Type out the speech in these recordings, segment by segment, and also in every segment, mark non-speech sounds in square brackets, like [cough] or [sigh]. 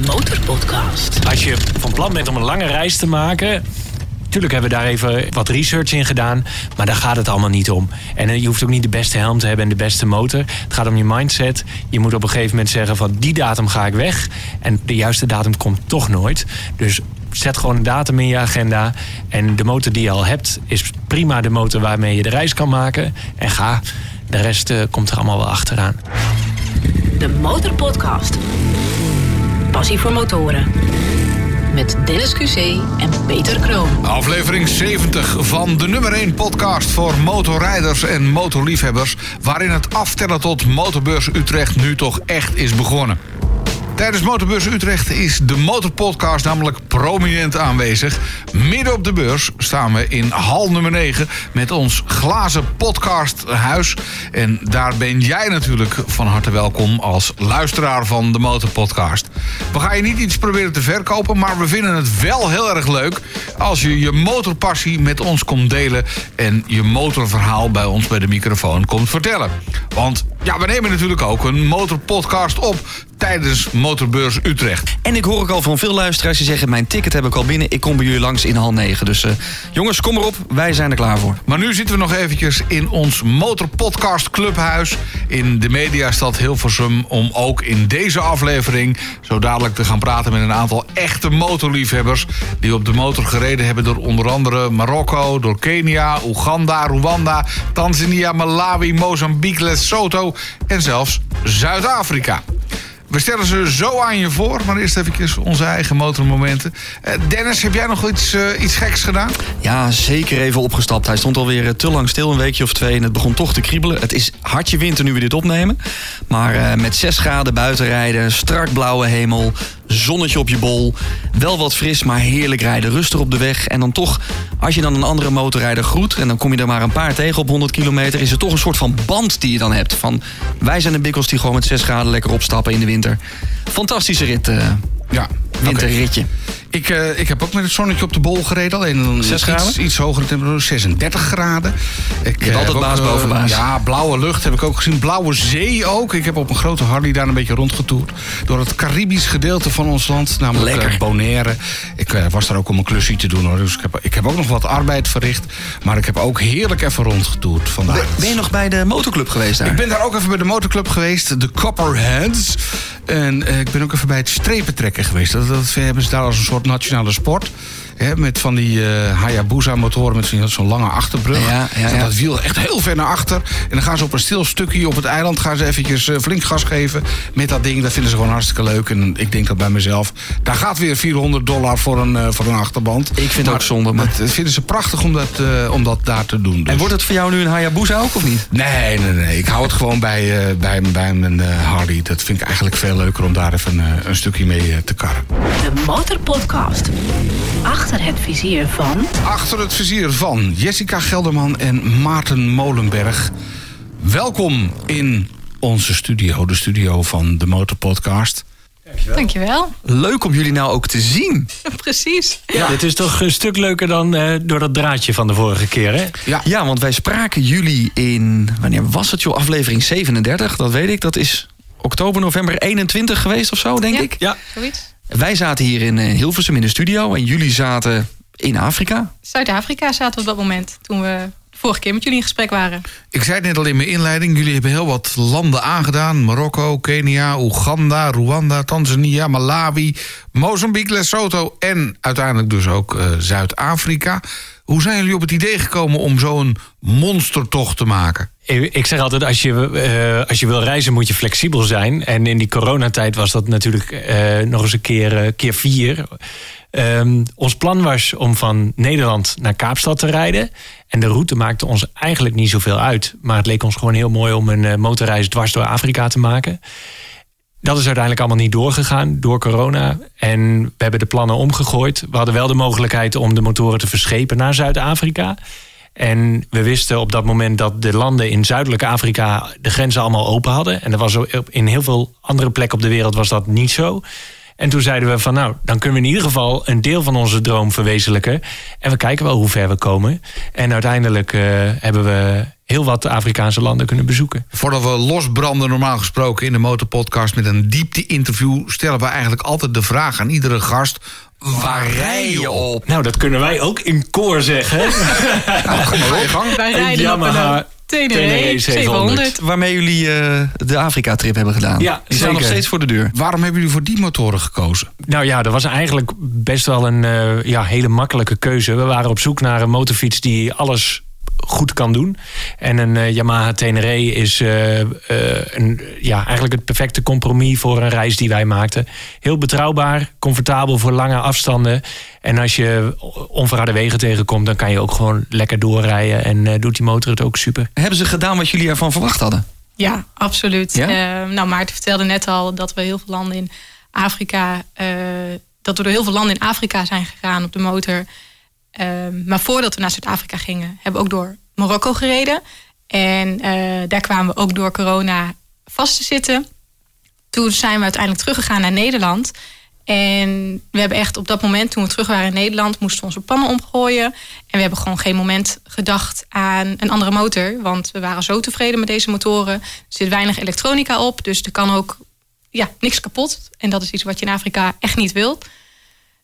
De Motorpodcast. Als je van plan bent om een lange reis te maken. Tuurlijk hebben we daar even wat research in gedaan. Maar daar gaat het allemaal niet om. En eh, je hoeft ook niet de beste helm te hebben en de beste motor. Het gaat om je mindset. Je moet op een gegeven moment zeggen van die datum ga ik weg. En de juiste datum komt toch nooit. Dus zet gewoon een datum in je agenda. En de motor die je al hebt is prima de motor waarmee je de reis kan maken. En ga. De rest eh, komt er allemaal wel achteraan. De Motorpodcast. Passie voor motoren. Met Dennis QC en Peter Kroon. Aflevering 70 van de nummer 1 podcast voor motorrijders en motorliefhebbers. Waarin het aftellen tot Motorbeurs Utrecht nu toch echt is begonnen. Tijdens Motorbeurs Utrecht is de Motorpodcast namelijk prominent aanwezig. Midden op de beurs staan we in hal nummer 9 met ons glazen podcasthuis. En daar ben jij natuurlijk van harte welkom als luisteraar van de Motorpodcast. We gaan je niet iets proberen te verkopen, maar we vinden het wel heel erg leuk als je je motorpassie met ons komt delen en je motorverhaal bij ons bij de microfoon komt vertellen. Want ja, we nemen natuurlijk ook een motorpodcast op tijdens Motorbeurs Utrecht. En ik hoor ook al van veel luisteraars die zeggen... mijn ticket heb ik al binnen, ik kom bij jullie langs in hal 9. Dus uh, jongens, kom erop, wij zijn er klaar voor. Maar nu zitten we nog eventjes in ons Motorpodcast Clubhuis... in de mediastad Hilversum... om ook in deze aflevering zo dadelijk te gaan praten... met een aantal echte motorliefhebbers... die op de motor gereden hebben door onder andere Marokko... door Kenia, Oeganda, Rwanda, Tanzania, Malawi, Mozambique, Lesotho... en zelfs Zuid-Afrika. We stellen ze zo aan je voor, maar eerst even onze eigen motormomenten. Uh, Dennis, heb jij nog iets, uh, iets geks gedaan? Ja, zeker even opgestapt. Hij stond alweer uh, te lang stil, een weekje of twee. En het begon toch te kriebelen. Het is hartje winter nu we dit opnemen. Maar met 6 graden buiten rijden, strak blauwe hemel, zonnetje op je bol. Wel wat fris, maar heerlijk rijden. Rustig op de weg. En dan toch, als je dan een andere motorrijder groet... en dan kom je er maar een paar tegen op 100 kilometer... is het toch een soort van band die je dan hebt. Van, wij zijn de bikkels die gewoon met 6 graden lekker opstappen in de winter. Fantastische rit. Uh, ja, winterritje. Okay. Ik, uh, ik heb ook met het zonnetje op de bol gereden. Alleen dan 6 graden? Iets, iets hogere temperatuur, 36 graden. Ik je hebt altijd baas uh, boven baas. Ja, blauwe lucht heb ik ook gezien. Blauwe zee ook. Ik heb op een grote Harley daar een beetje rondgetoerd. Door het Caribisch gedeelte van ons land. Namelijk Lekker. Bonaire. Ik uh, was daar ook om een klusje te doen hoor. Dus ik heb, ik heb ook nog wat arbeid verricht. Maar ik heb ook heerlijk even rondgetoerd vandaag. Ben, ben je nog bij de motorclub geweest daar? Ik ben daar ook even bij de motorclub geweest. De Copperheads. En ik ben ook even bij het strepentrekken geweest. Dat, dat hebben ze daar als een soort nationale sport. Hè, met van die uh, Hayabusa motoren met zo'n lange achterbrug. Ja, ja, ja. Dat wiel echt heel ver naar achter. En dan gaan ze op een stil stukje op het eiland gaan ze eventjes uh, flink gas geven met dat ding. Dat vinden ze gewoon hartstikke leuk. En ik denk dat bij mezelf, daar gaat weer 400 dollar voor een, uh, voor een achterband. Ik vind het ook zonde. Maar dat vinden ze prachtig om dat, om dat daar te doen. Dus. En wordt het voor jou nu een Hayabusa ook of niet? Nee, nee, nee. Ik hou het gewoon bij, bij, bij mijn Harley. Dat vind ik eigenlijk veel leuker om daar even een stukje mee te karren. De Motorpodcast. Achter het vizier van... Achter het vizier van Jessica Gelderman en Maarten Molenberg. Welkom in onze studio, de studio van de Motorpodcast. Dankjewel. Dankjewel. Leuk om jullie nou ook te zien. [laughs] Precies. Ja, dit is toch een stuk leuker dan uh, door dat draadje van de vorige keer, hè? Ja. ja, want wij spraken jullie in... Wanneer was het, joh? Aflevering 37, dat weet ik. Dat is oktober, november 21 geweest of zo, denk ja. ik. Ja, zoiets. Wij zaten hier in Hilversum in de studio en jullie zaten in Afrika. Zuid-Afrika zaten we op dat moment toen we de vorige keer met jullie in gesprek waren. Ik zei het net al in mijn inleiding, jullie hebben heel wat landen aangedaan. Marokko, Kenia, Oeganda, Rwanda, Tanzania, Malawi, Mozambique, Lesotho en uiteindelijk dus ook uh, Zuid-Afrika. Hoe zijn jullie op het idee gekomen om zo'n monstertocht te maken? Ik zeg altijd, als je, uh, als je wil reizen moet je flexibel zijn. En in die coronatijd was dat natuurlijk uh, nog eens een keer, uh, keer vier. Um, ons plan was om van Nederland naar Kaapstad te rijden. En de route maakte ons eigenlijk niet zoveel uit. Maar het leek ons gewoon heel mooi om een motorreis dwars door Afrika te maken. Dat is uiteindelijk allemaal niet doorgegaan door corona. En we hebben de plannen omgegooid. We hadden wel de mogelijkheid om de motoren te verschepen naar Zuid-Afrika. En we wisten op dat moment dat de landen in zuidelijke Afrika de grenzen allemaal open hadden. En dat was in heel veel andere plekken op de wereld was dat niet zo. En toen zeiden we van nou, dan kunnen we in ieder geval een deel van onze droom verwezenlijken. En we kijken wel hoe ver we komen. En uiteindelijk eh, hebben we heel wat Afrikaanse landen kunnen bezoeken. Voordat we losbranden, normaal gesproken in de Motorpodcast met een diepte-interview, stellen we eigenlijk altijd de vraag aan iedere gast: waar rij je op? Nou, dat kunnen wij ook in koor zeggen. [laughs] Nou, kom maar op. gang. Wij Een rijden op een Yamaha Tenere Tenere 700. 700. Waarmee jullie eh, de Afrika-trip hebben gedaan. Ja, Die staan nog steeds voor de deur. Waarom hebben jullie voor die motoren gekozen? Nou ja, dat was eigenlijk best wel een eh, ja, hele makkelijke keuze. We waren op zoek naar een motorfiets die alles goed kan doen. En een eh, Yamaha Tenere is eh, eh, een, ja, eigenlijk het perfecte compromis voor een reis die wij maakten. Heel betrouwbaar, comfortabel voor lange afstanden. En als je onverharde wegen tegenkomt, dan kan je ook gewoon lekker doorrijden. En eh, doet die motor het ook super. Hebben ze gedaan wat jullie ervan verwacht hadden? Ja, absoluut. Ja? Eh, nou, Maarten vertelde net al dat we heel veel landen in Afrika... eh, dat we door heel veel landen in Afrika zijn gegaan op de motor. Eh, maar voordat we naar Zuid-Afrika gingen, hebben we ook door Marokko gereden. En eh, daar kwamen we ook door corona vast te zitten. Toen zijn we uiteindelijk teruggegaan naar Nederland. En we hebben echt op dat moment, toen we terug waren in Nederland, moesten we onze pannen omgooien. En we hebben gewoon geen moment gedacht aan een andere motor. Want we waren zo tevreden met deze motoren. Er zit weinig elektronica op, dus er kan ook ja, niks kapot. En dat is iets wat je in Afrika echt niet wilt.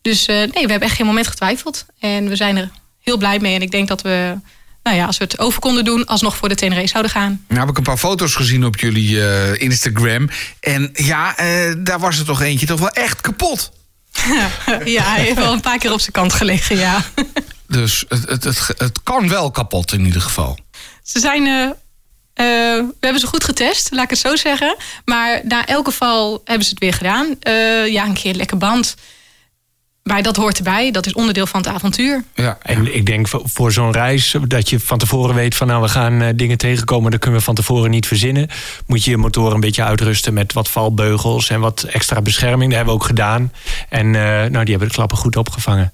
Dus eh, nee, we hebben echt geen moment getwijfeld. En we zijn er heel blij mee. En ik denk dat we, nou ja, als we het over konden doen, alsnog voor de Tenere zouden gaan. Nou heb ik een paar foto's gezien op jullie eh, Instagram. En ja, eh, daar was er toch eentje toch wel echt kapot. [laughs] ja, hij heeft wel een paar keer op zijn kant gelegen, ja. Dus het, het, het, het kan wel kapot in ieder geval. Ze zijn. we hebben ze goed getest, laat ik het zo zeggen. Maar na elke val hebben ze het weer gedaan. Ja, een keer lekker band. Maar dat hoort erbij. Dat is onderdeel van het avontuur. Ja, En ik denk voor, zo'n reis, dat je van tevoren weet van nou we gaan eh, dingen tegenkomen, dat kunnen we van tevoren niet verzinnen. Moet je je motor een beetje uitrusten met wat valbeugels en wat extra bescherming. Dat hebben we ook gedaan. En eh, nou, die hebben de klappen goed opgevangen.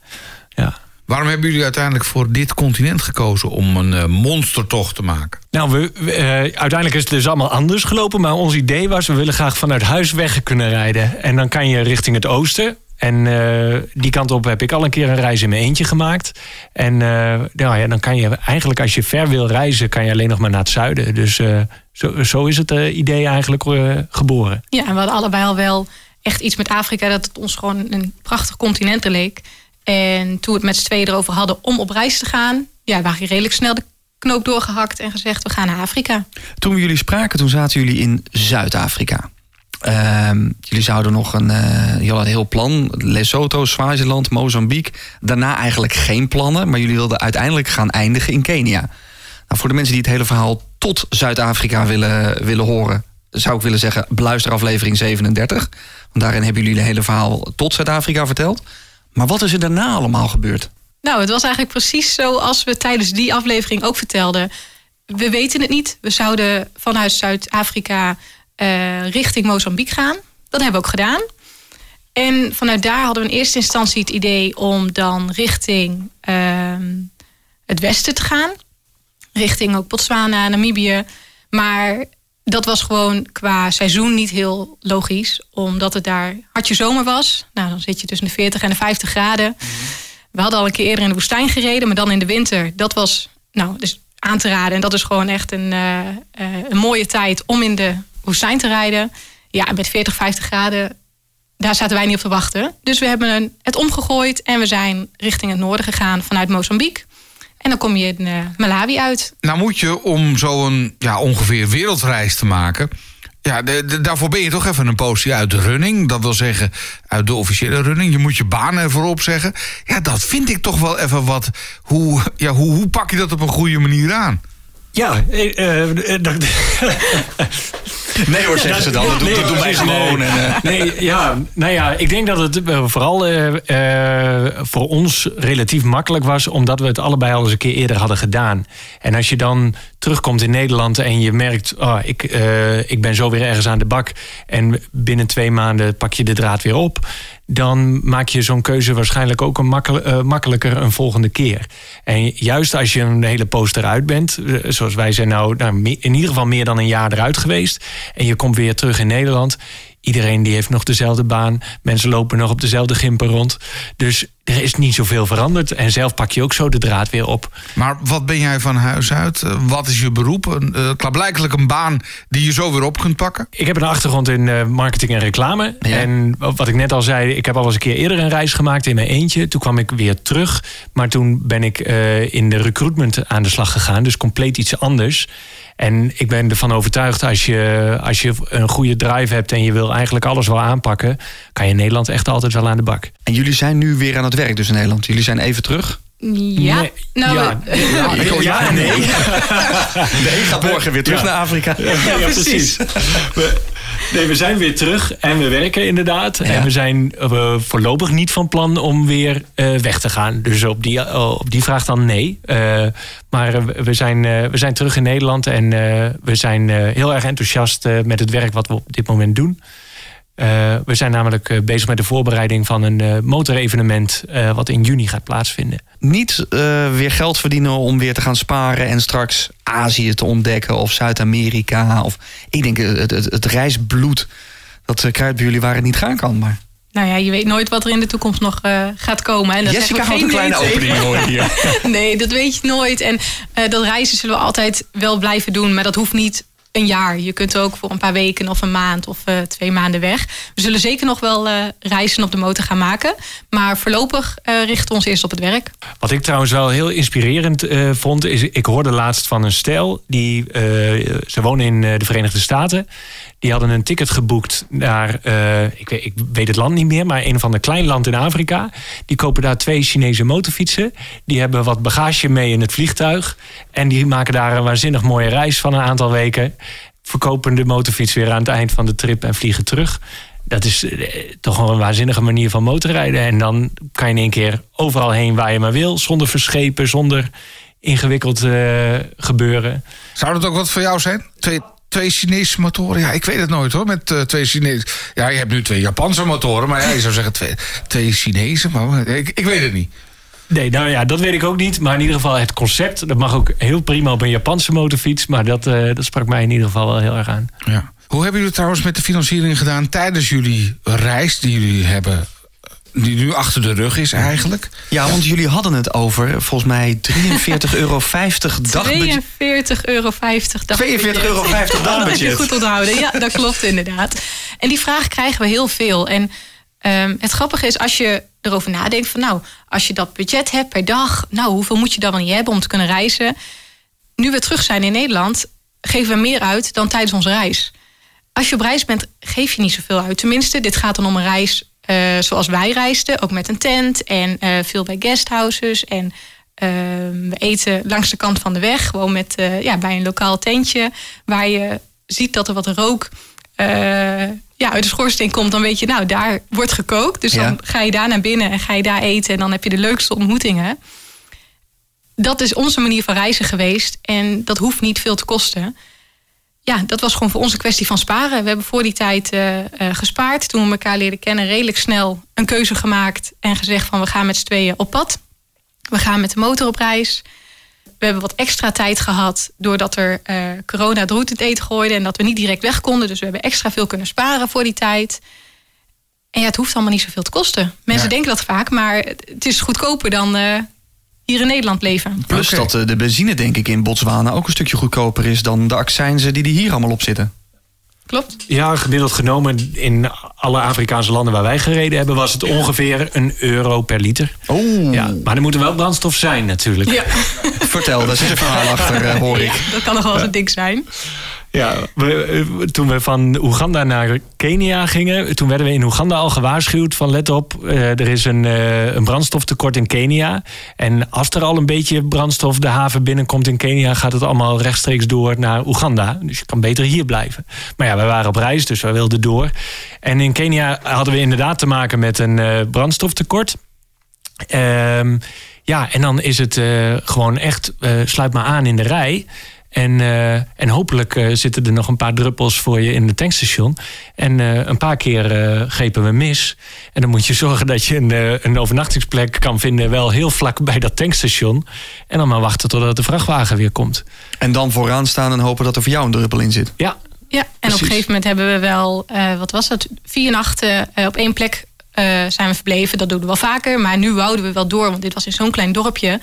Ja. Waarom hebben jullie uiteindelijk voor dit continent gekozen om een eh, monstertocht te maken? Nou, we, we, uiteindelijk is het dus allemaal anders gelopen. Maar ons idee was, we willen graag vanuit huis weg kunnen rijden. En dan kan je richting het oosten. En eh, die kant op heb ik al een keer een reis in mijn eentje gemaakt. En eh, nou ja, dan kan je eigenlijk, als je ver wil reizen, kan je alleen nog maar naar het zuiden. Dus eh, zo, zo is het idee eigenlijk eh, geboren. Ja, en we hadden allebei al wel echt iets met Afrika. Dat het ons gewoon een prachtig continent leek. En toen we het met z'n tweeën erover hadden om op reis te gaan... ja, waren redelijk snel de knoop doorgehakt en gezegd... we gaan naar Afrika. Toen we jullie spraken, toen zaten jullie in Zuid-Afrika. Ehm, jullie zouden nog een, een heel plan. Lesotho, Swaziland, Mozambique. Daarna eigenlijk geen plannen, maar jullie wilden uiteindelijk gaan eindigen in Kenia. Nou, voor de mensen die het hele verhaal tot Zuid-Afrika willen, willen horen, zou ik willen zeggen, beluister aflevering 37. Want daarin hebben jullie het hele verhaal tot Zuid-Afrika verteld. Maar wat is er daarna allemaal gebeurd? Nou, het was eigenlijk precies zoals we tijdens die aflevering ook vertelden. We weten het niet. We zouden vanuit Zuid-Afrika eh, richting Mozambique gaan. Dat hebben we ook gedaan. En vanuit daar hadden we in eerste instantie het idee om dan richting ehm, het westen te gaan. Richting ook Botswana, Namibië. Maar dat was gewoon qua seizoen niet heel logisch. Omdat het daar hartje zomer was. Nou, dan zit je tussen de 40 en de 50 graden. We hadden al een keer eerder in de woestijn gereden, maar dan in de winter. Dat was nou, dus aan te raden. En dat is gewoon echt een, eh, eh, een mooie tijd om in de woestijn te rijden. Ja, met 40, 50 graden, daar zaten wij niet op te wachten. Dus we hebben het omgegooid en we zijn richting het noorden gegaan vanuit Mozambique. En dan kom je in eh, Malawi uit. Nou moet je om zo'n ja, ongeveer wereldreis te maken... Ja, daarvoor ben je toch even een poosje uit de running. Dat wil zeggen, uit de officiële running. Je moet je baan ervoor opzeggen. Ja, dat vind ik toch wel even wat... Hoe, ja, hoe, hoe pak je dat op een goede manier aan? Ja, eh, eh, dat- [laughs] Nee hoor, zeggen ze dan. Dat doen, dat doen wij gewoon. Nee, En, eh, nee, ja, nou ja, ik denk dat het eh, vooral eh, eh, voor ons relatief makkelijk was, omdat we het allebei al eens een keer eerder hadden gedaan. En als je dan terugkomt in Nederland en je merkt, oh, ik, eh, ik ben zo weer ergens aan de bak en binnen twee maanden pak je de draad weer op, dan maak je zo'n keuze waarschijnlijk ook een eh, makkelijker een volgende keer. En juist als je een hele poos eruit bent, eh, zoals wij zijn nou, nou in ieder geval meer dan een jaar eruit geweest, en je komt weer terug in Nederland, Iedereen die heeft nog dezelfde baan. Mensen lopen nog op dezelfde gimpen rond. Dus er is niet zoveel veranderd. En zelf pak je ook zo de draad weer op. Maar wat ben jij van huis uit? Eh, Wat is je beroep? Een, eh, klaarblijkelijk een baan die je zo weer op kunt pakken? Ik heb een achtergrond in eh, marketing en reclame. Ja. En wat ik net al zei, ik heb al eens een keer eerder een reis gemaakt in mijn eentje. Toen kwam ik weer terug. Maar toen ben ik in de recruitment aan de slag gegaan. Dus compleet iets anders. En ik ben ervan overtuigd, als je, als je een goede drive hebt en je wil eigenlijk alles wel aanpakken, kan je in Nederland echt altijd wel aan de bak. En jullie zijn nu weer aan het werk dus in Nederland. Jullie zijn even terug. Ja, Nee, nou, ja, ja, ik- ja en nee. [laughs] Nee, gaat morgen weer terug Ja. naar Afrika. Ja, precies. We, nee, we zijn weer terug en we werken inderdaad. Ja. En we zijn eh, voorlopig niet van plan om weer eh, weg te gaan. Dus op die, eh, op die vraag dan nee. Maar we, zijn, we zijn terug in Nederland en we zijn heel erg enthousiast met het werk wat we op dit moment doen. Eh, we zijn namelijk eh, bezig met de voorbereiding van een eh, motorevenement eh, wat in juni gaat plaatsvinden. Niet eh, weer geld verdienen om weer te gaan sparen en straks Azië te ontdekken of Zuid-Amerika. Of ik denk het, het, het reisbloed dat kruidt bij jullie waar het niet gaan kan. Maar nou ja, je weet nooit wat er in de toekomst nog eh, gaat komen. En dat Jessica houdt een geen kleine nee opening hoor [laughs] hier. Nee, dat weet je nooit. En eh, dat reizen zullen we altijd wel blijven doen. Maar dat hoeft niet een jaar. Je kunt ook voor een paar weken of een maand of eh, twee maanden weg. We zullen zeker nog wel eh, reizen op de motor gaan maken. Maar voorlopig eh, richten we ons eerst op het werk. Wat ik trouwens wel heel inspirerend vond, is ik hoorde laatst van een stel die ze wonen in de Verenigde Staten. Die hadden een ticket geboekt naar, eh, ik, weet, ik weet het land niet meer, maar een van de klein land in Afrika. Die kopen daar twee Chinese motorfietsen. Die hebben wat bagage mee in het vliegtuig. En die maken daar een waanzinnig mooie reis van een aantal weken. Verkopen de motorfiets weer aan het eind van de trip en vliegen terug. Dat is eh, toch een waanzinnige manier van motorrijden. En dan kan je in één keer overal heen waar je maar wil. Zonder verschepen, zonder ingewikkeld eh, gebeuren. Zou dat ook wat voor jou zijn? Twee, twee Chinese motoren? Ja, ik weet het nooit hoor. Met eh, twee Chinese. Ja, je hebt nu twee Japanse motoren. Maar ja, je zou zeggen twee, twee Chinese. Maar ik, ik weet het niet. Nee, nou ja, dat weet ik ook niet. Maar in ieder geval het concept. Dat mag ook heel prima op een Japanse motorfiets. Maar dat, eh, dat sprak mij in ieder geval wel heel erg aan. Ja. Hoe hebben jullie het trouwens met de financiering gedaan tijdens jullie reis die jullie hebben? Die nu achter de rug is eigenlijk. Ja, want jullie hadden het over volgens mij 43,50 euro [laughs] dagbudget. 42,50 euro. 42,50 euro [laughs] Dat heb je dagbudget. goed onthouden. Ja, dat klopt inderdaad. En die vraag krijgen we heel veel. En ehm, het grappige is als je erover nadenkt van nou, als je dat budget hebt per dag, nou, hoeveel moet je dan wel niet hebben om te kunnen reizen? Nu we terug zijn in Nederland, geven we meer uit dan tijdens onze reis. Als je op reis bent, geef je niet zoveel uit. Tenminste, dit gaat dan om een reis eh, zoals wij reisden, ook met een tent en eh, veel bij guesthouses. En ehm, we eten langs de kant van de weg, gewoon met, eh, ja, bij een lokaal tentje, waar je ziet dat er wat rook ja, uit de schoorsteen komt. Dan weet je, nou, daar wordt gekookt. Dus Ja. dan ga je daar naar binnen en ga je daar eten en dan heb je de leukste ontmoetingen. Dat is onze manier van reizen geweest en dat hoeft niet veel te kosten ja, dat was gewoon voor ons een kwestie van sparen. We hebben voor die tijd eh, eh, gespaard. Toen we elkaar leerden kennen, redelijk snel een keuze gemaakt. En gezegd van we gaan met z'n tweeën op pad. We gaan met de motor op reis. We hebben wat extra tijd gehad doordat er eh, corona in het eten gooide. En dat we niet direct weg konden. Dus we hebben extra veel kunnen sparen voor die tijd. En ja, het hoeft allemaal niet zoveel te kosten. Mensen Ja. denken dat vaak, maar het is goedkoper dan hier in Nederland leven. Plus dat eh, de benzine denk ik in Botswana ook een stukje goedkoper is dan de accijnzen die er hier allemaal op zitten. Klopt? Ja, gemiddeld genomen in alle Afrikaanse landen waar wij gereden hebben... was het ongeveer een euro per liter. Oh, Ja, maar er moet er wel brandstof zijn natuurlijk. Ja, vertel, daar zit een verhaal achter, eh, hoor ik. [laughs] dat kan nog wel eens een ding zijn. Ja, we, eh, toen we van Oeganda naar Kenia gingen, toen werden we in Oeganda al gewaarschuwd van let op, eh, er is een, eh, een brandstoftekort in Kenia. En als er al een beetje brandstof de haven binnenkomt in Kenia, gaat het allemaal rechtstreeks door naar Oeganda. Dus je kan beter hier blijven. Maar ja, wij waren op reis, dus wij wilden door. En in Kenia hadden we inderdaad te maken met een brandstoftekort. Ehm, ja, en dan is het gewoon echt, sluit maar aan in de rij. En, eh, en hopelijk eh, zitten er nog een paar druppels voor je in het tankstation. En eh, een paar keer eh, grepen we mis. En dan moet je zorgen dat je een, eh, een overnachtingsplek kan vinden, wel heel vlak bij dat tankstation. En dan maar wachten totdat de vrachtwagen weer komt. En dan vooraan staan en hopen dat er voor jou een druppel in zit. Ja, Ja, en Precies. op een gegeven moment hebben we wel, eh, wat was dat, vier nachten op één plek eh, zijn we verbleven. Dat doen we wel vaker, maar nu wouden we wel door, want dit was in zo'n klein dorpje.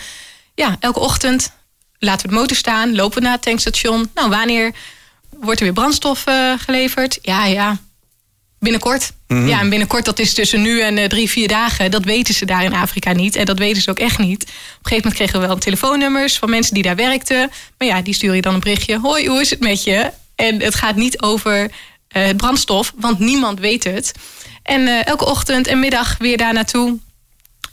Ja, elke ochtend laten we de motor staan, lopen we naar het tankstation. Nou, wanneer wordt er weer brandstof eh, geleverd? Ja, ja, binnenkort. Ja, en binnenkort, dat is tussen nu en eh, drie, vier dagen. Dat weten ze daar in Afrika niet. En dat weten ze ook echt niet. Op een gegeven moment kregen we wel telefoonnummers van mensen die daar werkten. Maar ja, die stuur je dan een berichtje. Hoi, hoe is het met je? En het gaat niet over eh, het brandstof, want niemand weet het. En elke ochtend en middag weer daar naartoe.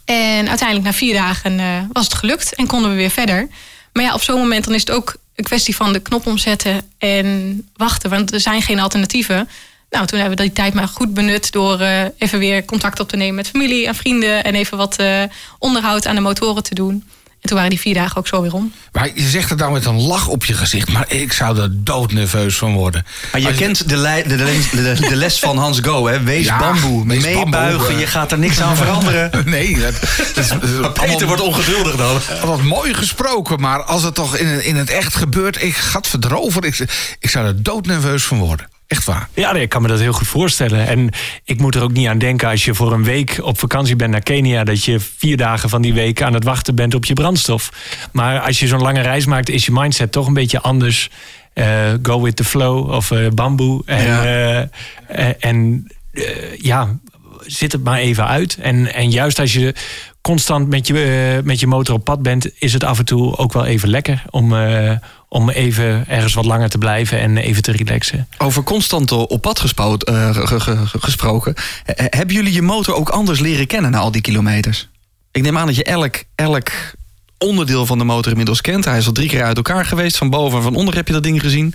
En uiteindelijk na vier dagen was het gelukt en konden we weer verder. Maar ja, op zo'n moment dan is het ook een kwestie van de knop omzetten en wachten. Want er zijn geen alternatieven. Nou, toen hebben we die tijd maar goed benut door eh, even weer contact op te nemen met familie en vrienden. En even wat eh, onderhoud aan de motoren te doen. En toen waren die vier dagen ook zo weer om. Maar je zegt het nou met een lach op je gezicht, maar ik zou er doodnerveus van worden. Maar je kent de, de, de, de- de les van Hans Go, hè? Wees Ja, bamboe, wees meebuigen, bamboe, eh. je gaat er niks aan [laughs] veranderen. Nee, dat, dat is, dat is [laughs] Maar Peter allemaal- wordt ongeduldig dan. [laughs] Wat mooi gesproken, maar als het toch in, in het echt gebeurt, ik gaat verdrover. Ik, ik zou er doodnerveus van worden. Echt waar. Ja, nee, ik kan me dat heel goed voorstellen. En ik moet er ook niet aan denken als je voor een week op vakantie bent naar Kenia... dat je vier dagen van die week aan het wachten bent op je brandstof. Maar als je zo'n lange reis maakt, is je mindset toch een beetje anders. Eh, go with the flow of eh, bamboe. En, Ja. eh, en ja, zit het maar even uit. En, en juist als je constant met je, met je motor op pad bent... is het af en toe ook wel even lekker om, om even ergens wat langer te blijven... en even te relaxen. Over constant op pad gespo- eh, ge- ge- ge- gesproken. Eh, hebben jullie je motor ook anders leren kennen na al die kilometers? Ik neem aan dat je elk, elk onderdeel van de motor inmiddels kent. Hij is al drie keer uit elkaar geweest. Van boven en van onder heb je dat ding gezien.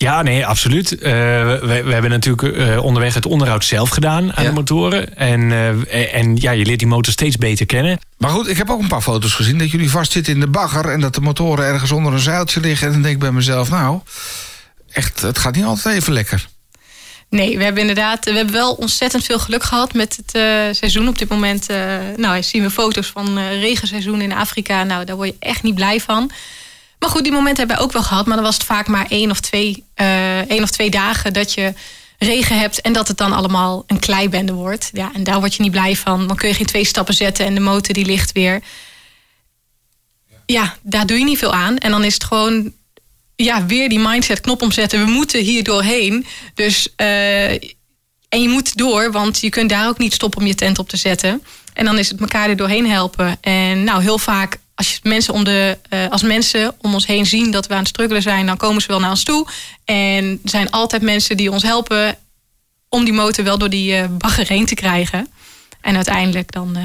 Ja, nee, absoluut. Eh, we, we hebben natuurlijk eh, onderweg het onderhoud zelf gedaan aan Ja. de motoren. En, eh, en ja, je leert die motor steeds beter kennen. Maar goed, ik heb ook een paar foto's gezien dat jullie vastzitten in de bagger en dat de motoren ergens onder een zeiltje liggen. En dan denk ik bij mezelf, nou, echt, het gaat niet altijd even lekker. Nee, we hebben inderdaad, we hebben wel ontzettend veel geluk gehad met het eh, seizoen op dit moment. eh, nou, zien we foto's van eh, regenseizoen in Afrika. Nou, daar word je echt niet blij van. Maar goed, die momenten hebben we ook wel gehad. Maar dan was het vaak maar één of twee, eh, één of twee dagen dat je regen hebt en dat het dan allemaal een kleibende wordt. Ja, en daar word je niet blij van. Dan kun je geen twee stappen zetten en de motor die ligt weer. Ja, daar doe je niet veel aan. En dan is het gewoon ja, weer die mindset knop omzetten. We moeten hier doorheen. Dus, eh, en je moet door, want je kunt daar ook niet stoppen om je tent op te zetten. En dan is het elkaar er doorheen helpen. En nou, heel vaak, als, je mensen om de, eh, als mensen om ons heen zien dat we aan het struggelen zijn, dan komen ze wel naar ons toe. En er zijn altijd mensen die ons helpen om die motor wel door die eh, bagger heen te krijgen. En uiteindelijk dan eh,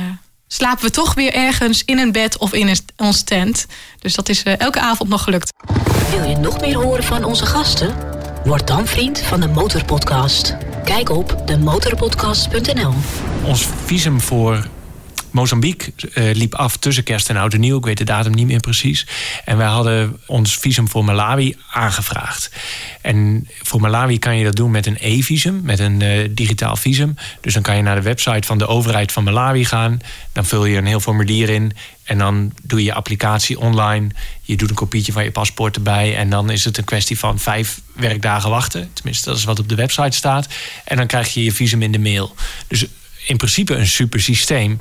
slapen we toch weer ergens in een bed of in een, onze tent. Dus dat is eh, elke avond nog gelukt. Wil je nog meer horen van onze gasten? Word dan vriend van de Motorpodcast. Kijk op demotorpodcast.nl. Ons visum voor Mozambique eh, liep af tussen kerst en oud en nieuw. Ik weet de datum niet meer precies. En wij hadden ons visum voor Malawi aangevraagd. En voor Malawi kan je dat doen met een e-visum, met een eh, digitaal visum. Dus dan kan je naar de website van de overheid van Malawi gaan. Dan vul je een heel formulier in. En dan doe je je applicatie online. Je doet een kopietje van je paspoort erbij. En dan is het een kwestie van vijf werkdagen wachten. Tenminste, dat is wat op de website staat. En dan krijg je je visum in de mail. Dus in principe een super systeem.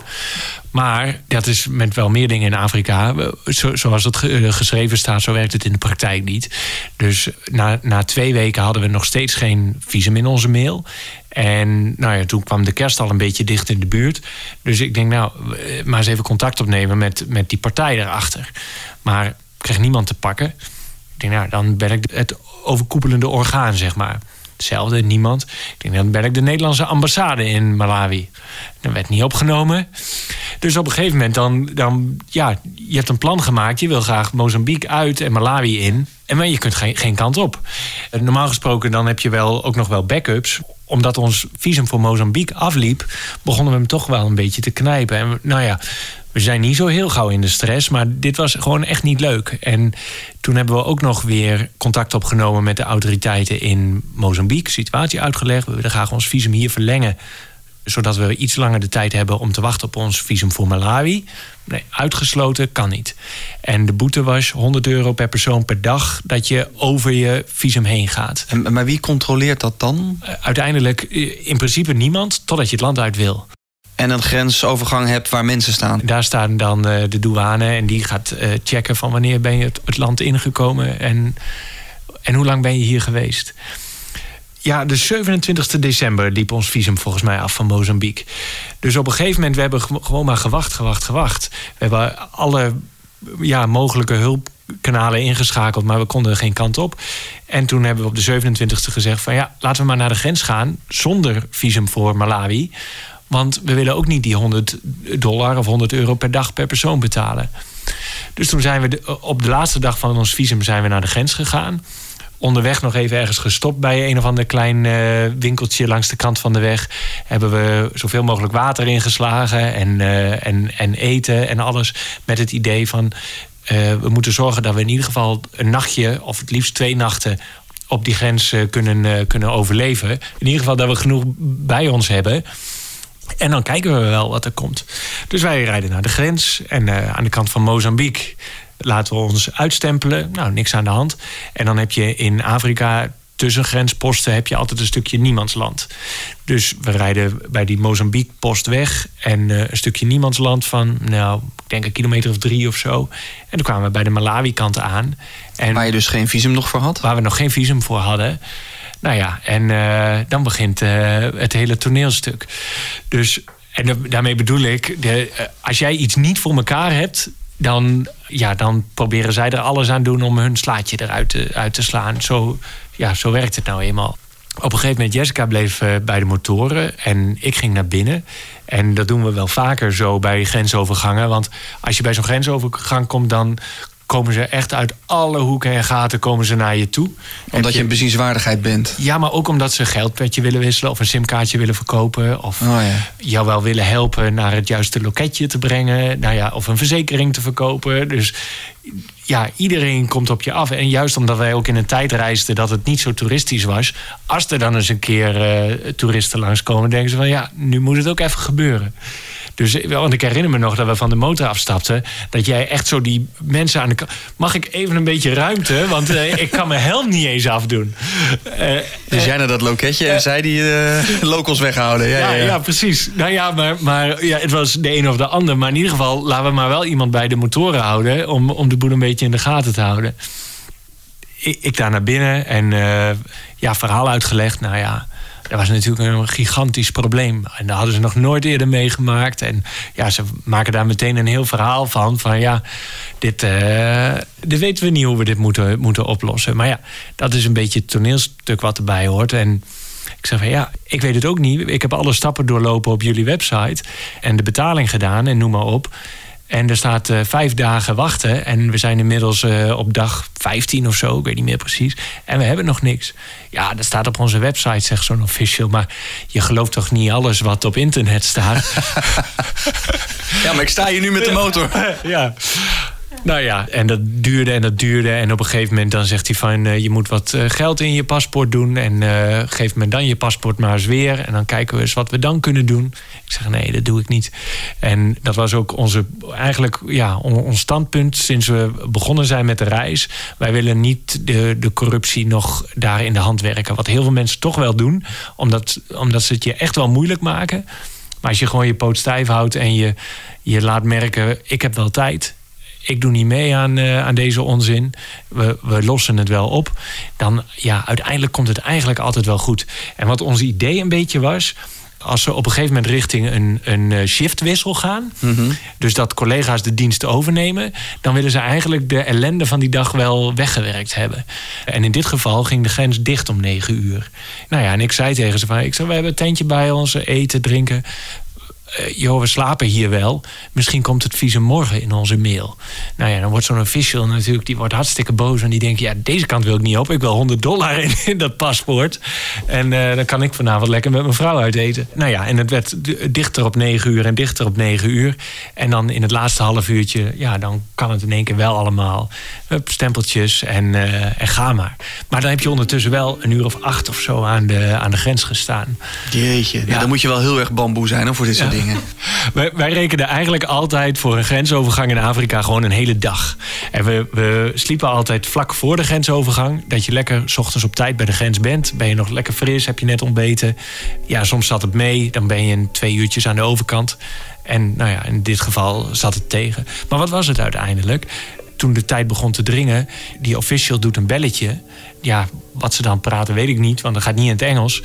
Maar dat is met wel meer dingen in Afrika. Zo, zoals het eh, geschreven staat, zo werkt het in de praktijk niet. Dus na, na twee weken hadden we nog steeds geen visum in onze mail. En nou ja, toen kwam de kerst al een beetje dicht in de buurt. Dus ik denk, nou, eh, maar eens even contact opnemen met, met die partij daarachter. Maar ik kreeg niemand te pakken. Ik denk, nou, dan ben ik het overkoepelende orgaan, zeg maar. Hetzelfde, niemand. Ik denk, dan ben ik de Nederlandse ambassade in Malawi. Dat werd niet opgenomen. Dus op een gegeven moment dan, dan ja, je hebt een plan gemaakt. Je wil graag Mozambique uit en Malawi in. En maar je kunt geen, geen kant op. Normaal gesproken dan heb je wel, ook nog wel backups. Omdat ons visum voor Mozambique afliep, begonnen we hem toch wel een beetje te knijpen. En nou ja, we zijn niet zo heel gauw in de stress, maar dit was gewoon echt niet leuk. En toen hebben we ook nog weer contact opgenomen met de autoriteiten in Mozambique. Situatie uitgelegd. We willen graag ons visum hier verlengen zodat we iets langer de tijd hebben om te wachten op ons visum voor Malawi. Nee, uitgesloten kan niet. En de boete was 100 euro per persoon per dag dat je over je visum heen gaat. En, maar wie controleert dat dan? Uh, uiteindelijk uh, in principe niemand, totdat je het land uit wil. En een grensovergang hebt waar mensen staan. Daar staan dan uh, de douane en die gaat checken van wanneer ben je het, het land ingekomen en, en hoe lang ben je hier geweest. Ja, de 27 december liep ons visum volgens mij af van Mozambique. Dus op een gegeven moment, we hebben gewoon maar gewacht, gewacht, gewacht. We hebben alle ja, mogelijke hulpkanalen ingeschakeld, maar we konden geen kant op. En toen hebben we op de 27e gezegd van ja, laten we maar naar de grens gaan zonder visum voor Malawi. Want we willen ook niet die 100 dollar of 100 euro per dag per persoon betalen. Dus toen zijn we op de laatste dag van ons visum zijn we naar de grens gegaan onderweg nog even ergens gestopt bij een of ander klein uh, winkeltje langs de kant van de weg. Hebben we zoveel mogelijk water ingeslagen en, uh, en, en eten en alles. Met het idee van uh, we moeten zorgen dat we in ieder geval een nachtje, of het liefst twee nachten, op die grens kunnen, kunnen overleven. In ieder geval dat we genoeg bij ons hebben. En dan kijken we wel wat er komt. Dus wij rijden naar de grens en aan de kant van Mozambique laten we ons uitstempelen. Nou, niks aan de hand. En dan heb je in Afrika tussen grensposten heb je altijd een stukje niemandsland. Dus we rijden bij die Mozambique-post weg en uh, een stukje niemandsland van, nou, ik denk een kilometer of drie of zo. En toen kwamen we bij de Malawi-kant aan. En waar je dus geen visum nog voor had? Waar we nog geen visum voor hadden. Nou ja, en uh, dan begint uh, het hele toneelstuk. Dus, en daarmee bedoel ik, de, als jij iets niet voor elkaar hebt, dan, ja, dan proberen zij er alles aan doen om hun slaatje eruit te, uit te slaan. Zo, ja, zo werkt het nou eenmaal. Op een gegeven moment, Jessica bleef bij de motoren en ik ging naar binnen. En dat doen we wel vaker zo bij grensovergangen. Want als je bij zo'n grensovergang komt, dan komen ze echt uit alle hoeken en gaten komen ze naar je toe. Omdat je, je een bezienswaardigheid bent. Ja, maar ook omdat ze geld met je willen wisselen of een simkaartje willen verkopen. Of oh, ja. jou wel willen helpen naar het juiste loketje te brengen. Nou ja, of een verzekering te verkopen. Dus ja, iedereen komt op je af. En juist omdat wij ook in een tijd reisden dat het niet zo toeristisch was. Als er dan eens een keer uh, toeristen langskomen, denken ze van ja, nu moet het ook even gebeuren. Dus want ik herinner me nog dat we van de motor afstapten. Dat jij echt zo die mensen aan de kant. Mag ik even een beetje ruimte? Want uh, ik kan mijn helm niet eens afdoen. Uh, dus jij naar dat loketje en zij die locals weghouden. Ja, ja, ja, ja. ja, precies. Nou ja, maar, maar ja, het was de een of de ander. Maar in ieder geval, laten we maar wel iemand bij de motoren houden. Om, om de boel een beetje in de gaten te houden. Ik, ik daar naar binnen en ja, verhaal uitgelegd. Nou ja, dat was natuurlijk een gigantisch probleem. En dat hadden ze nog nooit eerder meegemaakt. En ja, ze maken daar meteen een heel verhaal van. Van ja, dit, uh, weten we niet hoe we dit moeten, moeten oplossen. Maar ja, dat is een beetje het toneelstuk wat erbij hoort. En ik zeg van ja, ik weet het ook niet. Ik heb alle stappen doorlopen op jullie website. En de betaling gedaan en noem maar op. En er staat uh, vijf dagen wachten. En we zijn inmiddels uh, op dag 15 of zo, ik weet niet meer precies. En we hebben nog niks. Ja, dat staat op onze website, zegt zo'n official. Maar je gelooft toch niet alles wat op internet staat? [laughs] ja, maar ik sta hier nu met de motor. [laughs] ja. Nou ja, en dat duurde en dat duurde. En op een gegeven moment dan zegt hij van... Uh, je moet wat uh, geld in je paspoort doen. En uh, geef me dan je paspoort maar eens weer. En dan kijken we eens wat we dan kunnen doen. Ik zeg nee, dat doe ik niet. En dat was ook onze, eigenlijk ja, ons standpunt sinds we begonnen zijn met de reis. Wij willen niet de, de corruptie nog daar in de hand werken. Wat heel veel mensen toch wel doen. Omdat, omdat ze het je echt wel moeilijk maken. Maar als je gewoon je poot stijf houdt en je, je laat merken... ik heb wel tijd ik doe niet mee aan, uh, aan deze onzin. We, we lossen het wel op. Dan ja, uiteindelijk komt het eigenlijk altijd wel goed. En wat ons idee een beetje was als ze op een gegeven moment richting een, een shiftwissel gaan, mm -hmm. dus dat collega's de dienst overnemen, dan willen ze eigenlijk de ellende van die dag wel weggewerkt hebben. En in dit geval ging de grens dicht om negen uur. Nou ja, en ik zei tegen ze van, ik zei, we hebben een tentje bij ons, eten, drinken. Eh, joh, we slapen hier wel. Misschien komt het visum morgen in onze mail. Nou ja, dan wordt zo'n official natuurlijk, die wordt hartstikke boos. En die denkt, ja, deze kant wil ik niet op. Ik wil 100 dollar in, in dat paspoort. En eh, dan kan ik vanavond lekker met mijn vrouw uit eten. Nou ja, en het werd dichter op 9 uur en dichter op 9 uur. En dan in het laatste half uurtje, ja, dan kan het in één keer wel allemaal. Hup, stempeltjes en, eh, en ga maar. Maar dan heb je ondertussen wel een uur of acht of zo aan de, aan de grens gestaan. Jeetje, ja. Ja. dan moet je wel heel erg bamboe zijn hoor, voor dit soort [laughs] Wij, wij rekenen eigenlijk altijd voor een grensovergang in Afrika gewoon een hele dag. En we, we sliepen altijd vlak voor de grensovergang. Dat je lekker s ochtends op tijd bij de grens bent. Ben je nog lekker fris, heb je net ontbeten. Ja, soms zat het mee. Dan ben je in twee uurtjes aan de overkant. En nou ja, in dit geval zat het tegen. Maar wat was het uiteindelijk? Toen de tijd begon te dringen, die official doet een belletje. Ja, wat ze dan praten weet ik niet, want dat gaat niet in het Engels.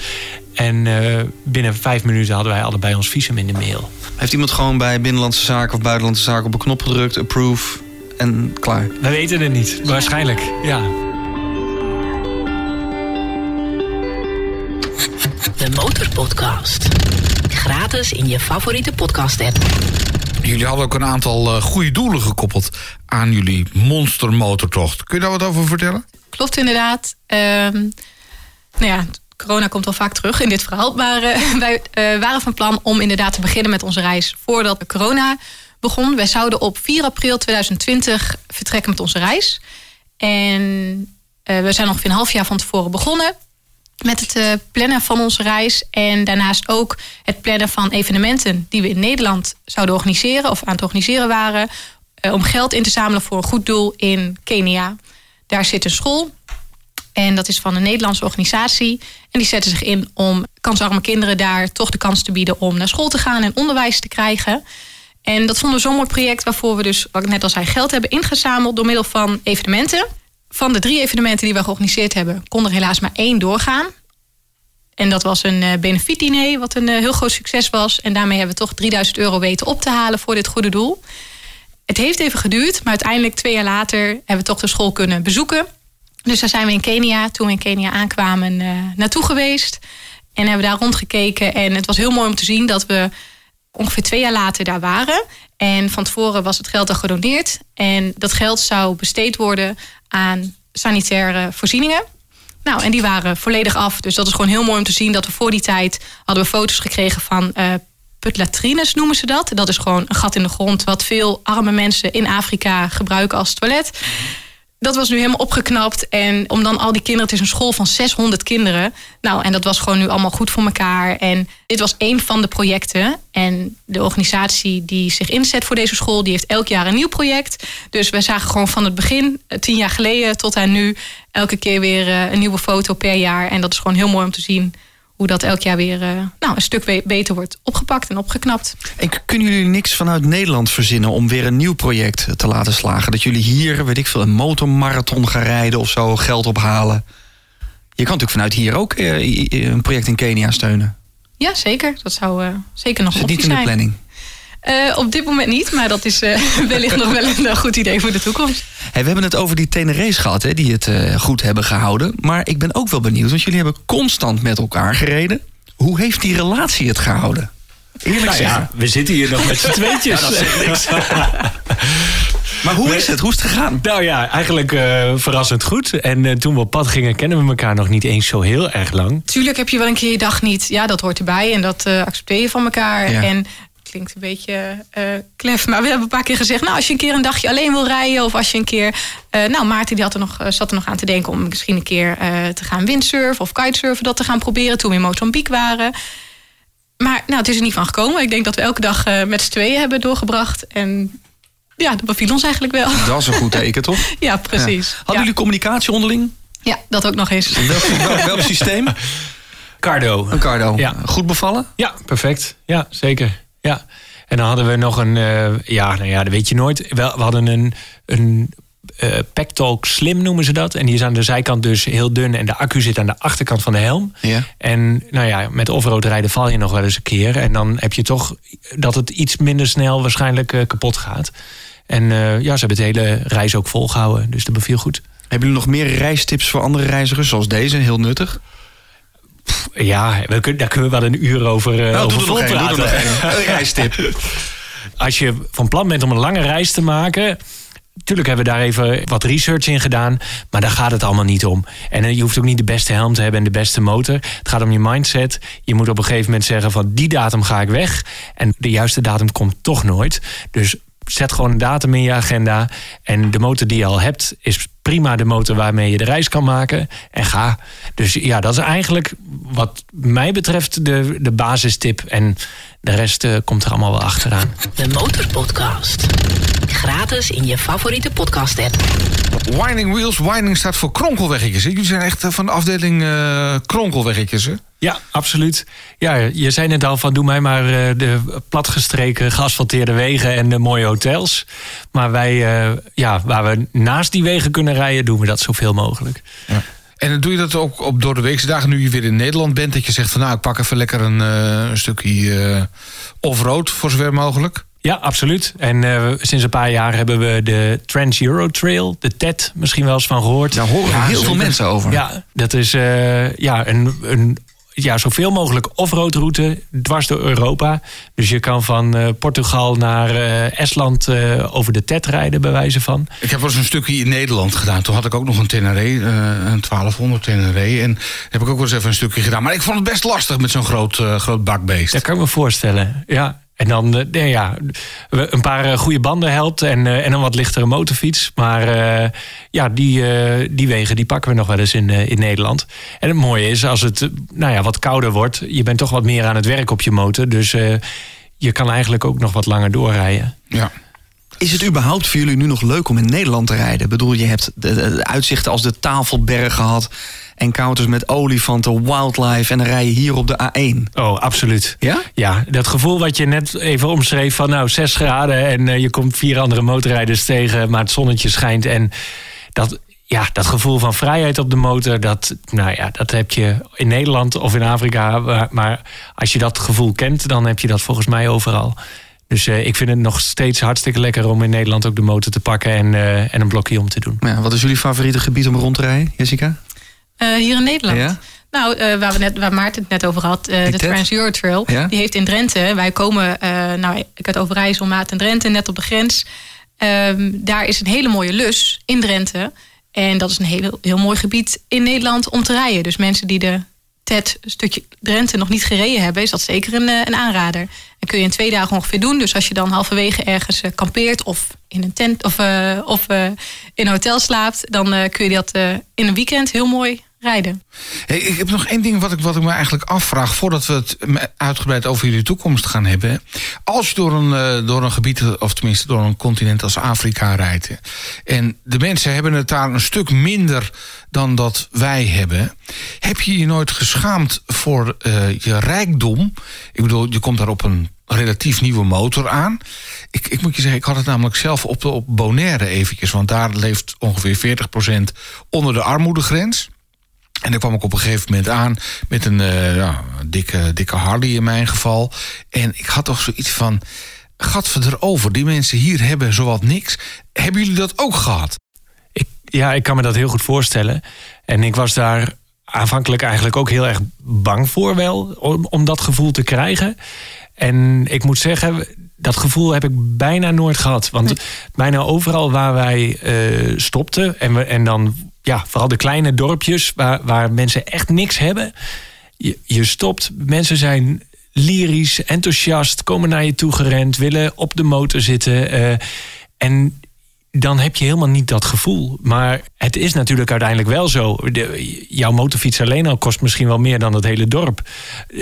En eh, binnen vijf minuten hadden wij allebei ons visum in de mail. Heeft iemand gewoon bij Binnenlandse Zaken of Buitenlandse Zaken op een knop gedrukt, approve en klaar? We weten het niet. Waarschijnlijk, ja. De Motorpodcast. Gratis in je favoriete podcast-app. Jullie hadden ook een aantal eh, goede doelen gekoppeld aan jullie monstermotortocht. Kun je daar wat over vertellen? Klopt inderdaad. Ehm, nou ja, corona komt al vaak terug in dit verhaal. Maar eh, [laughs] wij eh, waren van plan om inderdaad te beginnen met onze reis voordat corona begon. Wij zouden op 4 april 2020 vertrekken met onze reis. En eh, we zijn ongeveer een half jaar van tevoren begonnen met het plannen van onze reis. En daarnaast ook het plannen van evenementen die we in Nederland zouden organiseren of aan het organiseren waren. om geld in te zamelen voor een goed doel in Kenia. Daar zit een school. En dat is van een Nederlandse organisatie. En die zetten zich in om kansarme kinderen daar toch de kans te bieden om naar school te gaan en onderwijs te krijgen. En dat vonden we zo'n mooi project waarvoor we dus, wat net al zei, geld hebben ingezameld door middel van evenementen. Van de drie evenementen die we georganiseerd hebben, kon er helaas maar één doorgaan. En dat was een eh, benefietdiner, wat een eh, heel groot succes was. En daarmee hebben we toch 3000 euro weten op te halen voor dit goede doel. Het heeft even geduurd, maar uiteindelijk twee jaar later hebben we toch de school kunnen bezoeken. Dus daar zijn we in Kenia, toen we in Kenia aankwamen, eh, naartoe geweest. En hebben daar rondgekeken. En het was heel mooi om te zien dat we ongeveer twee jaar later daar waren. En van tevoren was het geld al gedoneerd. En dat geld zou besteed worden aan sanitaire voorzieningen. Nou, en die waren volledig af. Dus dat is gewoon heel mooi om te zien dat we voor die tijd hadden we foto's gekregen van eh putlatrines noemen ze dat. Dat is gewoon een gat in de grond wat veel arme mensen in Afrika gebruiken als toilet. Dat was nu helemaal opgeknapt. En om dan al die kinderen, het is een school van 600 kinderen. Nou, en dat was gewoon nu allemaal goed voor elkaar. En dit was één van de projecten. En de organisatie die zich inzet voor deze school, die heeft elk jaar een nieuw project. Dus we zagen gewoon van het begin, eh, tien jaar geleden tot aan nu, elke keer weer eh, een nieuwe foto per jaar. En dat is gewoon heel mooi om te zien hoe dat elk jaar weer eh, nou, een stuk beter wordt opgepakt en opgeknapt. En kunnen jullie niks vanuit Nederland verzinnen om weer een nieuw project te laten slagen? Dat jullie hier, weet ik veel, een motormarathon gaan rijden of zo, geld ophalen? Je kan natuurlijk vanuit hier ook eh, een project in Kenia steunen. Ja, zeker. Dat zou eh, zeker nog een het niet optie in de zijn. planning? Eh, op dit moment niet, maar dat is eh, [laughs] wellicht nog wel een eh, goed idee voor de toekomst. Hey, we hebben het over die Tenere's gehad, hè, die het eh, goed hebben gehouden. Maar ik ben ook wel benieuwd, want jullie hebben constant met elkaar gereden. Hoe heeft die relatie het gehouden? Eerlijk Nou zeggen. ja, we zitten hier nog met z'n [laughs] tweetjes. [laughs] Maar hoe is het? Hoe is het gegaan? Nou ja, eigenlijk eh, verrassend goed. En eh, toen we op pad gingen, kennen we elkaar nog niet eens zo heel erg lang. Tuurlijk heb je wel een keer je dag niet. Ja, dat hoort erbij en dat eh, accepteer je van elkaar. Ja. En klinkt een beetje eh klef, maar we hebben een paar keer gezegd... nou, als je een keer een dagje alleen wil rijden... of als je een keer... eh, nou, Maarten die had er nog, eh, zat er nog aan te denken... om misschien een keer eh, te gaan windsurfen of kitesurfen... dat te gaan proberen toen we in Mozambique waren. Maar nou, het is er niet van gekomen. Ik denk dat we elke dag eh, met z'n tweeën hebben doorgebracht. En ja, dat beviel ons eigenlijk wel. Dat is een goed [laughs] teken, toch? Ja, precies. Ja. Ja, Hadden jullie communicatie onderling? ja dat ook nog eens. Welk, welk, welk systeem? Cardo. Een cardo. Ja. Goed bevallen? Ja, perfect. Ja, zeker. Ja. En dan hadden we nog een, eh, ja, nou ja, dat weet je nooit. We hadden een, een Pactalk Slim noemen ze dat. En die is aan de zijkant dus heel dun. En de accu zit aan de achterkant van de helm. Ja. En nou ja, met offroad rijden val je nog wel eens een keer. En dan heb je toch dat het iets minder snel waarschijnlijk eh, kapot gaat. En ja, ze hebben het hele reis ook volgehouden. Dus dat beviel goed. Hebben jullie nog meer reistips voor andere reizigers zoals deze? Heel nuttig. Ja, we kunnen, daar kunnen we wel een uur over, uh, nou, over doe er nog. [laughs] Een reistip. Als je van plan bent om een lange reis te maken. Tuurlijk hebben we daar even wat research in gedaan. Maar daar gaat het allemaal niet om. En eh, je hoeft ook niet de beste helm te hebben en de beste motor. Het gaat om je mindset. Je moet op een gegeven moment zeggen van die datum ga ik weg. En de juiste datum komt toch nooit. Dus zet gewoon een datum in je agenda. En de motor die je al hebt is prima de motor waarmee je de reis kan maken. En ga. Dus ja, dat is eigenlijk wat mij betreft de, de basistip. En de rest eh, komt er allemaal wel achteraan. De Motorpodcast. Gratis in je favoriete podcast app. Winding Wheels, winding staat voor kronkelweggetjes. Jullie zijn echt eh, van de afdeling eh, kronkelweggetjes, hè? Ja, absoluut. Ja, je zei net al van doe mij maar eh, de platgestreken, geasfalteerde wegen en de mooie hotels. Maar wij, eh, ja, waar we naast die wegen kunnen rijden, doen we dat zoveel mogelijk. En dan doe je dat ook op door de weekse dagen nu je weer in Nederland bent. Dat je zegt van nou, ik pak even lekker een, eh, een stukje eh, off-road voor zover mogelijk. Ja, absoluut. En eh, sinds een paar jaar hebben we de Trans Euro Trail, de TED, misschien wel eens van gehoord. Daar horen Ja, heel veel mensen over. Ja, dat is eh, ja, een, een ja, zoveel mogelijk off-road route dwars door Europa. Dus je kan van eh, Portugal naar Estland over de TED rijden, bij wijze van. Ik heb wel eens een stukje in Nederland gedaan. Toen had ik ook nog een Tenere, een 1200 Tenere. En heb ik ook wel eens even een stukje gedaan. Maar ik vond het best lastig met zo'n groot, groot bakbeest. Dat kan ik me voorstellen, ja. En dan, eh, ja, een paar eh, goede banden helpt en, eh, en een wat lichtere motorfiets. Maar ja, die, die wegen die pakken we nog wel eens in, in Nederland. En het mooie is, als het nou ja, wat kouder wordt... je bent toch wat meer aan het werk op je motor. Dus je kan eigenlijk ook nog wat langer doorrijden. Ja. Is het überhaupt voor jullie nu nog leuk om in Nederland te rijden? Ik bedoel, je hebt de, de- de uitzichten als de Tafelberg gehad... encounters met olifanten, wildlife... en dan rij je hier op de A1. Oh, absoluut. Ja? Ja, dat gevoel wat je net even omschreef van nou 6 graden en eh, je komt vier andere motorrijders tegen, maar het zonnetje schijnt en dat ja, dat gevoel van vrijheid op de motor, dat, nou ja, dat heb je in Nederland of in Afrika. Maar, maar als je dat gevoel kent, dan heb je dat volgens mij overal. Dus eh, ik vind het nog steeds hartstikke lekker om in Nederland ook de motor te pakken en, eh, en een blokje om te doen. Ja, wat is jullie favoriete gebied om rond te rijden, Jessica? Eh, hier in Nederland. Ja? Nou, eh, waar, we net, waar Maarten het net over had, eh, de TED? Trans Euro Trail. Ja? Die heeft in Drenthe, wij komen, nou, ik uit Overijssel, Maat en Drenthe, net op de grens. Ehm, daar is een hele mooie lus in Drenthe. En dat is een heel, heel mooi gebied in Nederland om te rijden. Dus mensen die de TED stukje Drenthe nog niet gereden hebben, is dat zeker een, een aanrader. En kun je in twee dagen ongeveer doen. Dus als je dan halverwege ergens kampeert of in een tent of, of in een hotel slaapt, dan kun je dat in een weekend heel mooi rijden. Hey, ik heb nog één ding wat ik, wat ik me eigenlijk afvraag... voordat we het uitgebreid over jullie toekomst gaan hebben. Als je door een, eh, door een gebied, of tenminste door een continent als Afrika rijdt... en de mensen hebben het daar een stuk minder dan dat wij hebben... heb je je nooit geschaamd voor eh, je rijkdom? Ik bedoel, je komt daar op een relatief nieuwe motor aan. Ik, ik moet je zeggen, ik had het namelijk zelf op, op Bonaire eventjes... want daar leeft ongeveer 40% onder de armoedegrens... En dan kwam ik op een gegeven moment aan met een eh, ja, dikke, dikke Harley in mijn geval. En ik had toch zoiets van, gat erover, die mensen hier hebben zowat niks. Hebben jullie dat ook gehad? Ik, ja, ik kan me dat heel goed voorstellen. En ik was daar aanvankelijk eigenlijk ook heel erg bang voor wel, om, om dat gevoel te krijgen. En ik moet zeggen, dat gevoel heb ik bijna nooit gehad. Want bijna overal waar wij eh, stopten, en, we, en dan ja, vooral de kleine dorpjes waar, waar mensen echt niks hebben. Je, je stopt, mensen zijn lyrisch, enthousiast, komen naar je toe gerend, willen op de motor zitten. eh, en dan heb je helemaal niet dat gevoel. Maar het is natuurlijk uiteindelijk wel zo. De, jouw motorfiets alleen al kost misschien wel meer dan het hele dorp.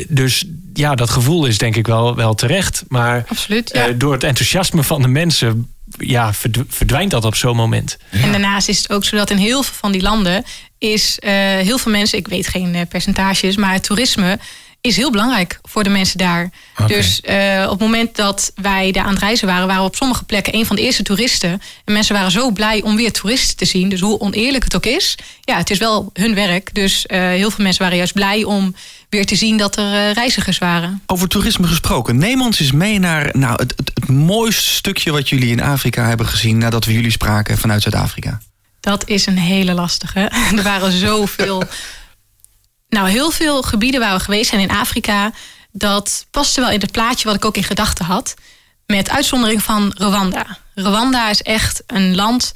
Dus ja, dat gevoel is denk ik wel, wel terecht. Maar Absoluut, ja. eh, door het enthousiasme van de mensen... ja, verdw- verdwijnt dat op zo'n moment. En daarnaast is het ook zo dat in heel veel van die landen is eh, heel veel mensen, ik weet geen eh, percentages, maar het toerisme is heel belangrijk voor de mensen daar. Dus eh, op het moment dat wij daar aan het reizen waren, waren we op sommige plekken een van de eerste toeristen. En mensen waren zo blij om weer toeristen te zien. Dus hoe oneerlijk het ook is, ja, het is wel hun werk. Dus eh, heel veel mensen waren juist blij om weer te zien dat er eh, reizigers waren. Over toerisme gesproken. Neem ons eens mee naar nou, het, het, het mooiste stukje wat jullie in Afrika hebben gezien... nadat we jullie spraken vanuit Zuid-Afrika. Dat is een hele lastige. [laughs] Er waren zoveel. Nou, heel veel gebieden waar we geweest zijn in Afrika, dat paste wel in het plaatje wat ik ook in gedachten had. Met uitzondering van Rwanda. Rwanda is echt een land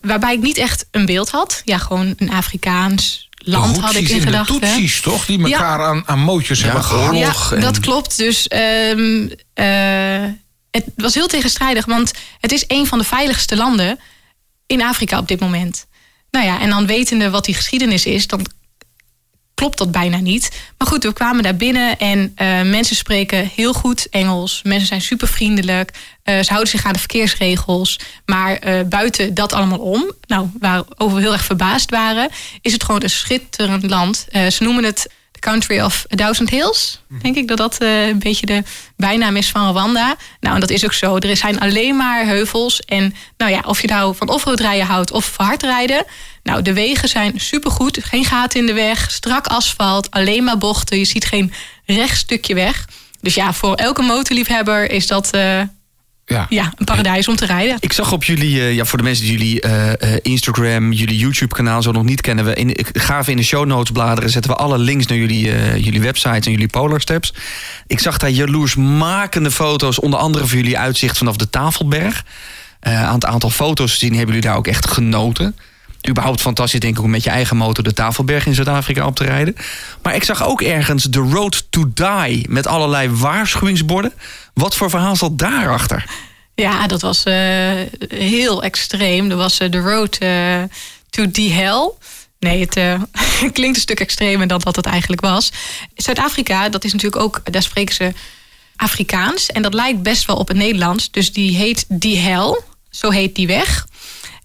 waarbij ik niet echt een beeld had. Ja, gewoon een Afrikaans land de had ik in gedachten. Tutsis, toch? Die elkaar aan, aan mootjes hebben. Ja, en- dat klopt. Dus ehm, eh, het was heel tegenstrijdig, want het is een van de veiligste landen in Afrika op dit moment. Nou ja, en dan wetende wat die geschiedenis is, dan klopt dat bijna niet. Maar goed, we kwamen daar binnen en eh, mensen spreken heel goed Engels. Mensen zijn super vriendelijk. Eh, ze houden zich aan de verkeersregels. Maar eh, buiten dat allemaal om, nou, waarover we heel erg verbaasd waren, is het gewoon een schitterend land. Ze noemen het The Country of a Thousand Hills. Denk ik dat dat eh, een beetje de bijnaam is van Rwanda. Nou, en dat is ook zo. Er zijn alleen maar heuvels. En nou ja, of je nou van offroad rijden houdt of hard rijden. Nou, de wegen zijn supergoed. Geen gaten in de weg, strak asfalt, alleen maar bochten. Je ziet geen rechtstukje weg. Dus ja, voor elke motorliefhebber is dat eh, Ja. ja, een paradijs om te rijden. Ik zag op jullie, eh, ja, voor de mensen die jullie eh, eh, Instagram, jullie YouTube-kanaal zo nog niet kennen, we in, ik ga even in de show notes bladeren, zetten we alle links naar jullie, jullie websites en jullie Polar Steps. Ik zag daar jaloersmakende foto's, onder andere van jullie uitzicht vanaf de Tafelberg. Aan het aantal foto's gezien hebben jullie daar ook echt genoten. Überhaupt fantastisch, denk ik, om met je eigen motor de Tafelberg in Zuid-Afrika op te rijden. Maar ik zag ook ergens de Road to Die met allerlei waarschuwingsborden. Wat voor verhaal zat daarachter? Ja, dat was eh, heel extreem. Er was eh, de road eh, to the hell. Nee, het [laughs] klinkt een stuk extremer dan dat het eigenlijk was. Zuid-Afrika, dat is natuurlijk ook, daar spreken ze Afrikaans. En dat lijkt best wel op het Nederlands. Dus die heet die hell. Zo heet die weg.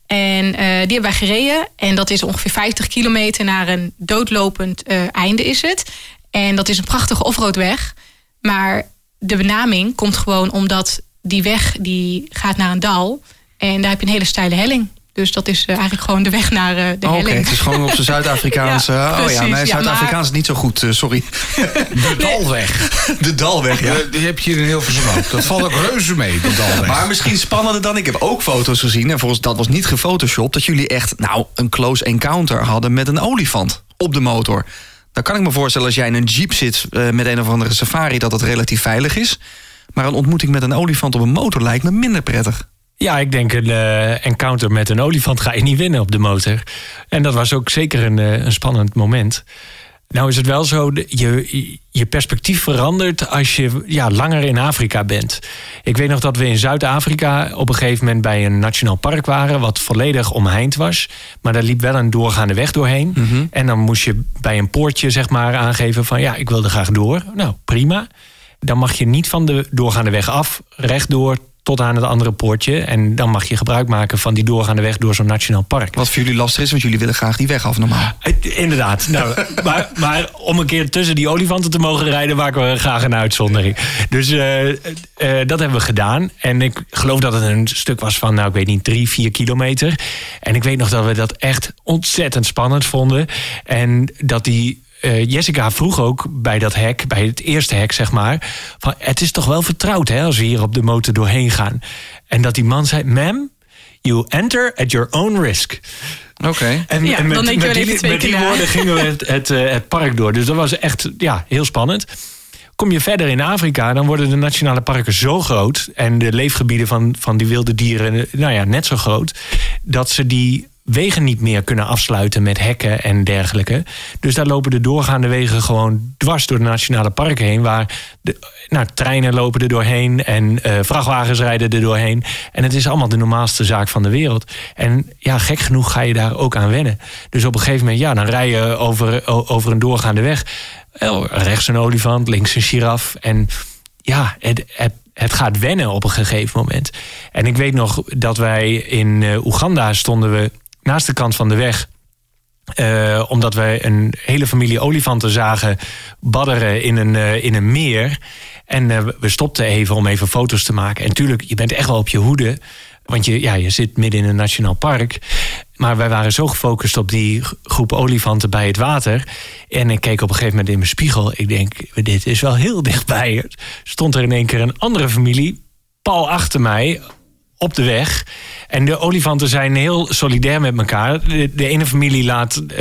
En eh, die hebben wij gereden. En dat is ongeveer 50 kilometer naar een doodlopend eh, einde is het. En dat is een prachtige offroadweg. Maar de benaming komt gewoon omdat die weg die gaat naar een dal. En daar heb je een hele steile helling. Dus dat is eh, eigenlijk gewoon de weg naar eh, de Oh, Oké, helling. het is gewoon op zijn [laughs] Zuid-Afrikaans. Ja, oh ja, Ja, Zuid-Afrikaans is niet zo goed, eh, sorry. De Dalweg. De Dalweg, ja. Die heb je hier in Hilversum ook. Dat valt ook reuze mee, de Dalweg. Maar misschien spannender dan ik heb ook foto's gezien. En volgens dat was niet gefotoshopt. Dat jullie echt nou, een close encounter hadden met een olifant op de motor. Dan kan ik me voorstellen als jij in een jeep zit met een of andere safari... dat dat relatief veilig is. Maar een ontmoeting met een olifant op een motor lijkt me minder prettig. Ja, ik denk een eh, encounter met een olifant ga je niet winnen op de motor. En dat was ook zeker een, eh, een spannend moment. Nou is het wel zo, je, je perspectief verandert als je ja, langer in Afrika bent. Ik weet nog dat we in Zuid-Afrika op een gegeven moment bij een nationaal park waren... wat volledig omheind was. Maar daar liep wel een doorgaande weg doorheen. En dan moest je bij een poortje zeg maar aangeven van... ja, ik wil er graag door. Nou, prima. Dan mag je niet van de doorgaande weg af, rechtdoor tot aan het andere poortje. En dan mag je gebruik maken van die doorgaande weg door zo'n nationaal park. Wat voor jullie lastig is, want jullie willen graag die weg af normaal. Inderdaad. Nou, [laughs] maar, maar om een keer tussen die olifanten te mogen rijden, maken we graag een uitzondering. Dus eh, eh, dat hebben we gedaan. En ik geloof dat het een stuk was van, nou, ik weet niet, drie, vier kilometer. En ik weet nog dat we dat echt ontzettend spannend vonden. En dat die. Eh, Jessica vroeg ook bij dat hek, bij het eerste hek zeg maar... Van, het is toch wel vertrouwd hè, als we hier op de motor doorheen gaan. En dat die man zei, ma'am, you enter at your own risk. Oké. En, Ja, en met, dan denk je met die, met woorden gingen we het, [laughs] het, eh, het park door. Dus dat was echt ja, heel spannend. Kom je verder in Afrika, dan worden de nationale parken zo groot... en de leefgebieden van, van die wilde dieren eh, nou ja, net zo groot... dat ze die wegen niet meer kunnen afsluiten met hekken en dergelijke. Dus daar lopen de doorgaande wegen gewoon dwars door de nationale parken heen... waar de, nou, treinen lopen er doorheen en eh, vrachtwagens rijden er doorheen. En het is allemaal de normaalste zaak van de wereld. En ja, gek genoeg ga je daar ook aan wennen. Dus op een gegeven moment, ja, dan rij je over, over een doorgaande weg. Rechts een olifant, links een giraf. En ja, het, het, het gaat wennen op een gegeven moment. En ik weet nog dat wij in eh, Oeganda stonden we naast de kant van de weg. Eh, omdat wij een hele familie olifanten zagen badderen in een, eh, in een meer. En eh, we stopten even om even foto's te maken. En tuurlijk, je bent echt wel op je hoede. Want je, ja, je zit midden in een nationaal park. Maar wij waren zo gefocust op die groep olifanten bij het water. En ik keek op een gegeven moment in mijn spiegel. Ik denk, dit is wel heel dichtbij. Stond er in één keer een andere familie, pal achter mij, op de weg. En de olifanten zijn heel solidair met elkaar. De, ene familie laat eh,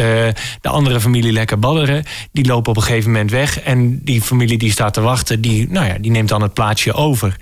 de andere familie lekker badderen. Die lopen op een gegeven moment weg. En die familie die staat te wachten, die, nou ja, die neemt dan het plaatsje over.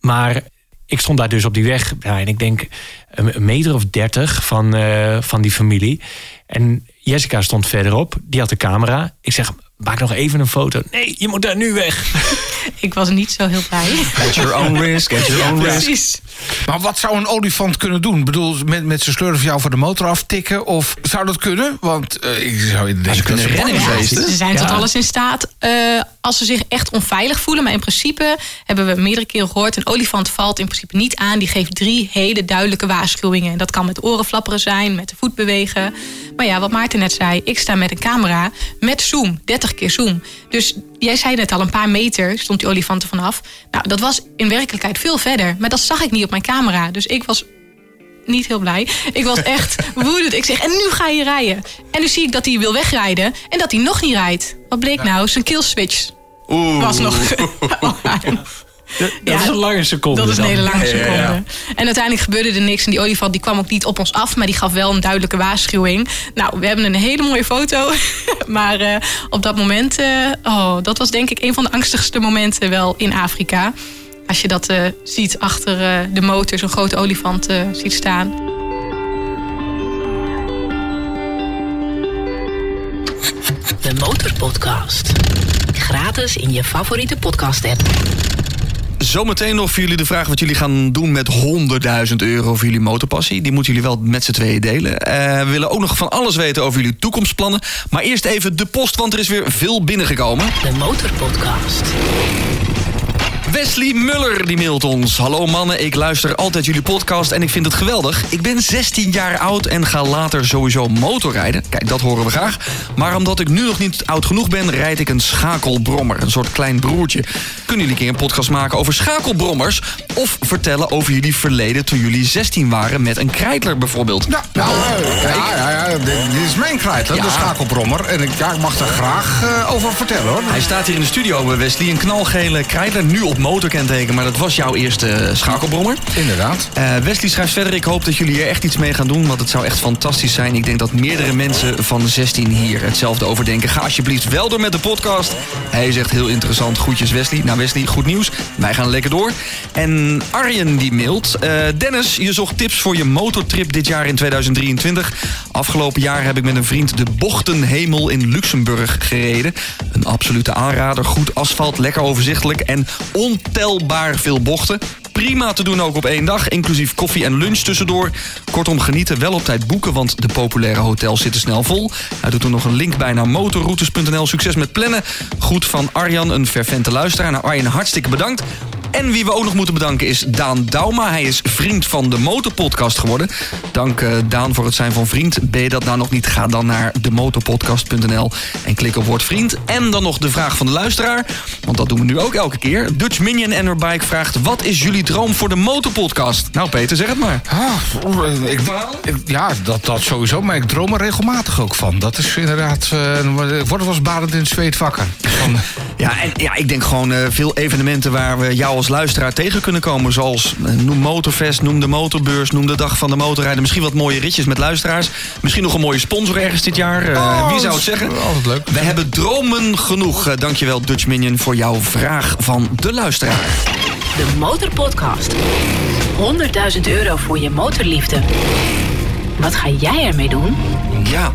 Maar ik stond daar dus op die weg. En ik denk een een meter of dertig van, eh, van die familie. En Jessica stond verderop. Die had de camera. Ik zeg, maak nog even een foto. Nee, je moet daar nu weg. [laughs] [laughs] Ik was niet zo heel blij. At your own risk, at your own risk. Precies. Maar wat zou een olifant kunnen doen? Ik bedoel, met, met zijn slurf jou voor de motor aftikken? Of zou dat kunnen? Want eh, ik zou denken... ze kunnen rennen in Ja, ze zijn tot alles in staat eh, als ze zich echt onveilig voelen. Maar in principe hebben we meerdere keren gehoord... een olifant valt in principe niet aan. Die geeft drie hele duidelijke waarschuwingen. En dat kan met orenflapperen zijn, met de voet bewegen. Maar ja, wat Maarten net zei... ik sta met een camera met zoom, 30 keer zoom. Dus jij zei net al, een paar meter stond die olifant er vanaf. Nou, dat was in werkelijkheid veel verder. Maar dat zag ik niet op mijn camera. Dus ik was niet heel blij. Ik was echt [laughs] woedend. Ik zeg, en nu ga je rijden. En nu zie ik dat hij wil wegrijden en dat hij nog niet rijdt. Wat bleek nou? Zijn killswitch Oeh. was nog... [laughs] Dat Ja, is een lange seconde. Dat is een hele lange Ja, ja, ja. seconde. En uiteindelijk gebeurde er niks. En die olifant die kwam ook niet op ons af. Maar die gaf wel een duidelijke waarschuwing. Nou, we hebben een hele mooie foto. [laughs] maar eh, op dat moment... eh, oh, dat was denk ik een van de angstigste momenten wel in Afrika. Als je dat eh, ziet achter eh, de motor. Zo'n grote olifant eh, ziet staan. De Motorpodcast. Gratis in je favoriete podcast-app. Zometeen nog voor jullie de vraag wat jullie gaan doen met 100.000 euro voor jullie motorpassie. Die moeten jullie wel met z'n tweeën delen. Eh, we willen ook nog van alles weten over jullie toekomstplannen. Maar eerst even de post, want er is weer veel binnengekomen. De Motorpodcast. Wesley Muller die mailt ons. Hallo mannen, ik luister altijd jullie podcast en ik vind het geweldig. Ik ben 16 jaar oud en ga later sowieso motorrijden. Kijk, dat horen we graag. Maar omdat ik nu nog niet oud genoeg ben, rijd ik een schakelbrommer. Een soort klein broertje. Kunnen jullie een keer een podcast maken over schakelbrommers? Of vertellen over jullie verleden toen jullie 16 waren met een krijtler bijvoorbeeld? Ja, nou, ja, ja, ja, dit, dit is mijn krijtler, Ja. de schakelbrommer. En ik, ja, ik mag er graag eh, over vertellen, hoor. Hij staat hier in de studio, Wesley. Een knalgele krijtler, nu op motorkenteken. Maar dat was jouw eerste eh, schakelbrommer. Inderdaad. Eh, Wesley schrijft verder, ik hoop dat jullie hier echt iets mee gaan doen, want het zou echt fantastisch zijn. Ik denk dat meerdere mensen van 16 hier hetzelfde over denken. Ga alsjeblieft wel door met de podcast. Hij zegt heel interessant, groetjes Wesley. Nou Wesley, goed nieuws. Wij gaan lekker door. En Arjen die mailt. eh, Dennis, je zocht tips voor je motortrip dit jaar in 2023. Afgelopen jaar heb ik met een vriend de Bochtenhemel in Luxemburg gereden. Een absolute aanrader, goed asfalt, lekker overzichtelijk en ontelbaar veel bochten. Prima te doen ook op één dag, inclusief koffie en lunch tussendoor. Kortom, genieten, wel op tijd boeken, want de populaire hotels zitten snel vol. Hij doet er nog een link bij naar motorroutes.nl. Succes met plannen. Goed van Arjan, een fervente luisteraar. Nou, Arjan, hartstikke bedankt. En wie we ook nog moeten bedanken is Daan Dauma. Hij is vriend van de Motorpodcast geworden. Dank eh, Daan voor het zijn van vriend. Ben je dat nou nog niet? Ga dan naar demotorpodcast.nl en klik op Word Vriend. En dan nog de vraag van de luisteraar. Want dat doen we nu ook elke keer. Dutch Minion en Bike vraagt... Wat is jullie droom voor de Motorpodcast? Nou Peter, zeg het maar. Ah, ik, ik- ja, dat, dat sowieso. Maar ik droom er regelmatig ook van. Dat is inderdaad... eh, ik word wel eens badend in het zweet wakker. Van, Ja, en ja, ik denk gewoon eh, veel evenementen waar we jou als luisteraar tegen kunnen komen. Zoals eh, noem Motorfest, noem de Motorbeurs, noem de Dag van de Motorrijden. Misschien wat mooie ritjes met luisteraars. Misschien nog een mooie sponsor ergens dit jaar. Eh, Oh, wie zou dat het is zeggen? altijd leuk. We hebben dromen genoeg. Eh, dankjewel Dutch Minion voor jouw vraag van de luisteraar. De Motorpodcast. 100.000 euro voor je motorliefde. Wat ga jij ermee doen? Ja,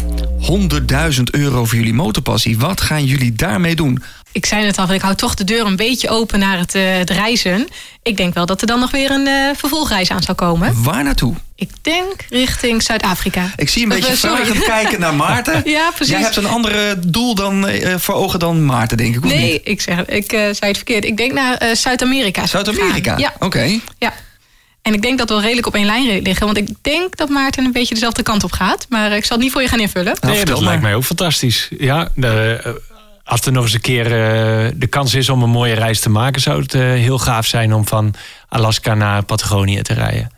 100.000 euro voor jullie motorpassie. Wat gaan jullie daarmee doen? Ik zei net al, van, ik hou toch de deur een beetje open naar het, eh, het reizen. Ik denk wel dat er dan nog weer een eh, vervolgreis aan zou komen. Waar naartoe? Ik denk richting Zuid-Afrika. Ik zie een beetje vragend kijken naar Maarten. [laughs] Ja, precies. Jij hebt een andere doel dan, eh, voor ogen dan Maarten, denk ik, of Nee, niet? ik, zeg, ik eh, zei het verkeerd. Ik denk naar eh, Zuid-Amerika. Zuid-Amerika? Ja, Oké. ja. En ik denk dat we wel redelijk op één lijn liggen. Want ik denk dat Maarten een beetje dezelfde kant op gaat. Maar ik zal het niet voor je gaan invullen. Nou, Nee, vertel dat lijkt mij ook fantastisch. Ja, de, eh, als er nog eens een keer eh, de kans is om een mooie reis te maken, zou het eh, heel gaaf zijn om van Alaska naar Patagonië te rijden.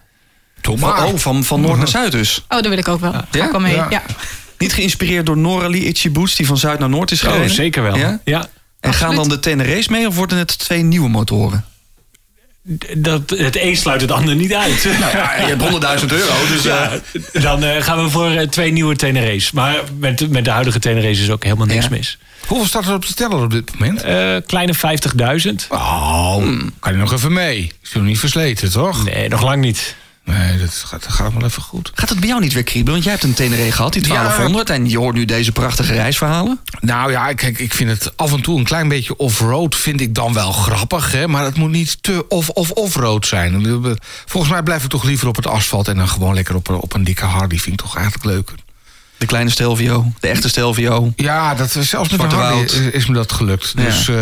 Tom Van, oh, van, van noord naar zuid dus. Oh, daar wil ik ook wel. Ga Ja? ik wel mee. Ja. Ja. Niet geïnspireerd door Noralie Itchy Boots, die van zuid naar noord is gereden? Oh, zeker wel. Ja? Ja? En gaan dan de Tenere's mee of worden het twee nieuwe motoren? Dat, het een sluit het ander niet uit. Nou ja, je hebt 100.000 euro, dus... Ja, dan eh, gaan we voor eh, twee nieuwe Tenere's. Maar met, met de huidige Tenere's is ook helemaal niks Ja. mis. Hoeveel staat er op de teller op dit moment? Eh, kleine 50.000. Oh, kan je nog even mee? Is nog niet versleten, toch? Nee, nog lang niet. Nee, dat gaat, dat gaat wel even goed. Gaat het bij jou niet weer kriebelen? Want jij hebt een Tenere gehad, die 1200. En je hoort nu deze prachtige reisverhalen. Nou ja, kijk, ik vind het af en toe een klein beetje off-road vind ik dan wel grappig. Hè? Maar het moet niet te off-off-off-road zijn. Volgens mij blijf ik toch liever op het asfalt... en dan gewoon lekker op, een- op een dikke Harley. Vind ik toch eigenlijk leuker. De kleine Stelvio, de echte Stelvio. Ja, dat, zelfs met Harley is, is me dat gelukt. Ja. Dus eh,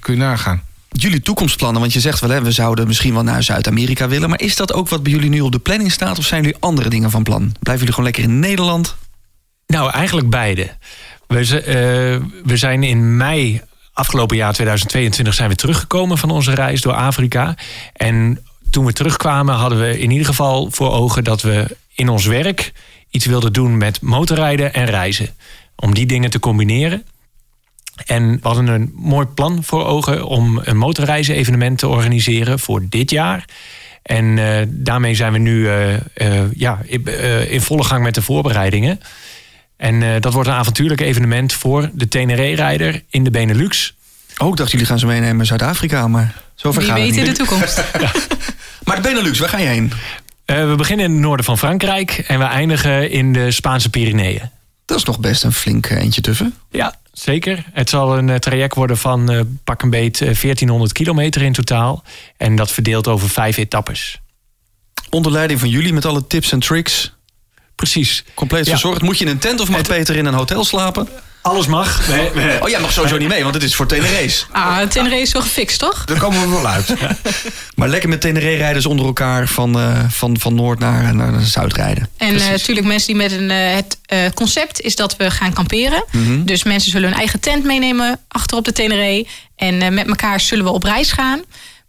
kun je nagaan. Jullie toekomstplannen, want je zegt wel, hè, we zouden misschien wel naar Zuid-Amerika willen. Maar is dat ook wat bij jullie nu op de planning staat? Of zijn jullie andere dingen van plan? Blijven jullie gewoon lekker in Nederland? Nou, eigenlijk beide. We, eh, we zijn in mei afgelopen jaar 2022 zijn we teruggekomen van onze reis door Afrika. En toen we terugkwamen hadden we in ieder geval voor ogen dat we in ons werk iets wilden doen met motorrijden en reizen. Om die dingen te combineren. En we hadden een mooi plan voor ogen om een motorreizen-evenement te organiseren voor dit jaar. En eh, daarmee zijn we nu eh, eh, ja, in, eh, in volle gang met de voorbereidingen. En eh, dat wordt een avontuurlijk evenement voor de Teneré-rijder in de Benelux. Oh, ik dacht jullie gaan ze meenemen naar Zuid-Afrika, maar zover Wie gaat het weet in de toekomst. [laughs] Maar de Benelux, waar ga je heen? Eh, we beginnen in het noorden van Frankrijk en we eindigen in de Spaanse Pyreneeën. Dat is nog best een flink eentje tuffen. Ja, zeker. Het zal een eh, traject worden van eh, pak een beet eh, 1400 kilometer in totaal. En dat verdeeld over vijf etappes. Onder leiding van jullie met alle tips en tricks. Precies. Compleet Ja. verzorgd. Moet je in een tent of mag Peter in een hotel slapen? Alles mag. We- we- Oh, jij mag sowieso niet mee, want het is voor Tenere's. Ah, Tenerife is zo gefixt, toch? Daar komen we wel uit. Maar lekker met Tenere-rijders onder elkaar van, eh, van, van Noord naar, naar Zuid rijden. En eh, natuurlijk mensen die met een. eh, het eh, concept is dat we gaan kamperen. Mhm. Dus mensen zullen hun eigen tent meenemen achter op de Teneré. En eh, met elkaar zullen we op reis gaan.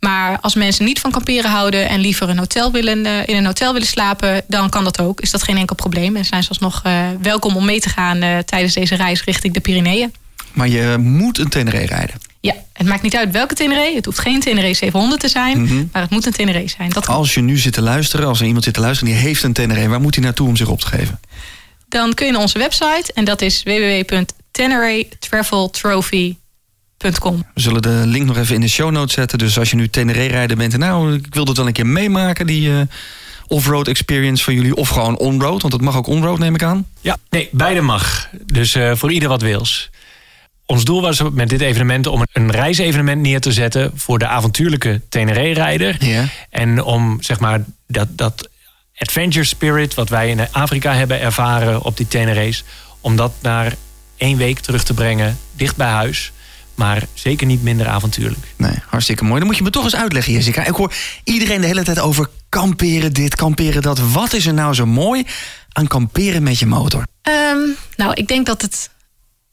Maar als mensen niet van kamperen houden en liever een hotel willen, eh, in een hotel willen slapen, dan kan dat ook. Is dat geen enkel probleem. En zijn ze alsnog eh, welkom om mee te gaan eh, tijdens deze reis richting de Pyreneeën. Maar je moet een Tenere rijden. Ja, het maakt niet uit welke Teneré. Het hoeft geen Teneré 700 te zijn, Mhm. maar het moet een Teneré zijn. Dat Als je nu zit te luisteren, als er iemand zit te luisteren die heeft een Tenere, waar moet hij naartoe om zich op te geven? dan kun je naar onze website en dat is www.teneretraveltrophy.com. We zullen de link nog even in de show notes zetten. Dus als je nu Tenere rijden bent en nou, ik wil dat wel een keer meemaken, die eh, off-road experience van jullie. Of gewoon on-road, want het mag ook on-road neem ik aan. Ja, nee, beide mag. Dus eh, voor ieder wat wils. Ons doel was met dit evenement om een reisevenement neer te zetten voor de avontuurlijke Teneré-rijder. Ja. En om zeg maar dat, dat adventure spirit wat wij in Afrika hebben ervaren op die Teneré's, om dat naar één week terug te brengen, dicht bij huis. Maar zeker niet minder avontuurlijk. Nee, hartstikke mooi. Dan moet je me toch eens uitleggen, Jessica. Ik hoor iedereen de hele tijd over kamperen dit, kamperen dat. Wat is er nou zo mooi aan kamperen met je motor? Ehm, nou, ik denk dat het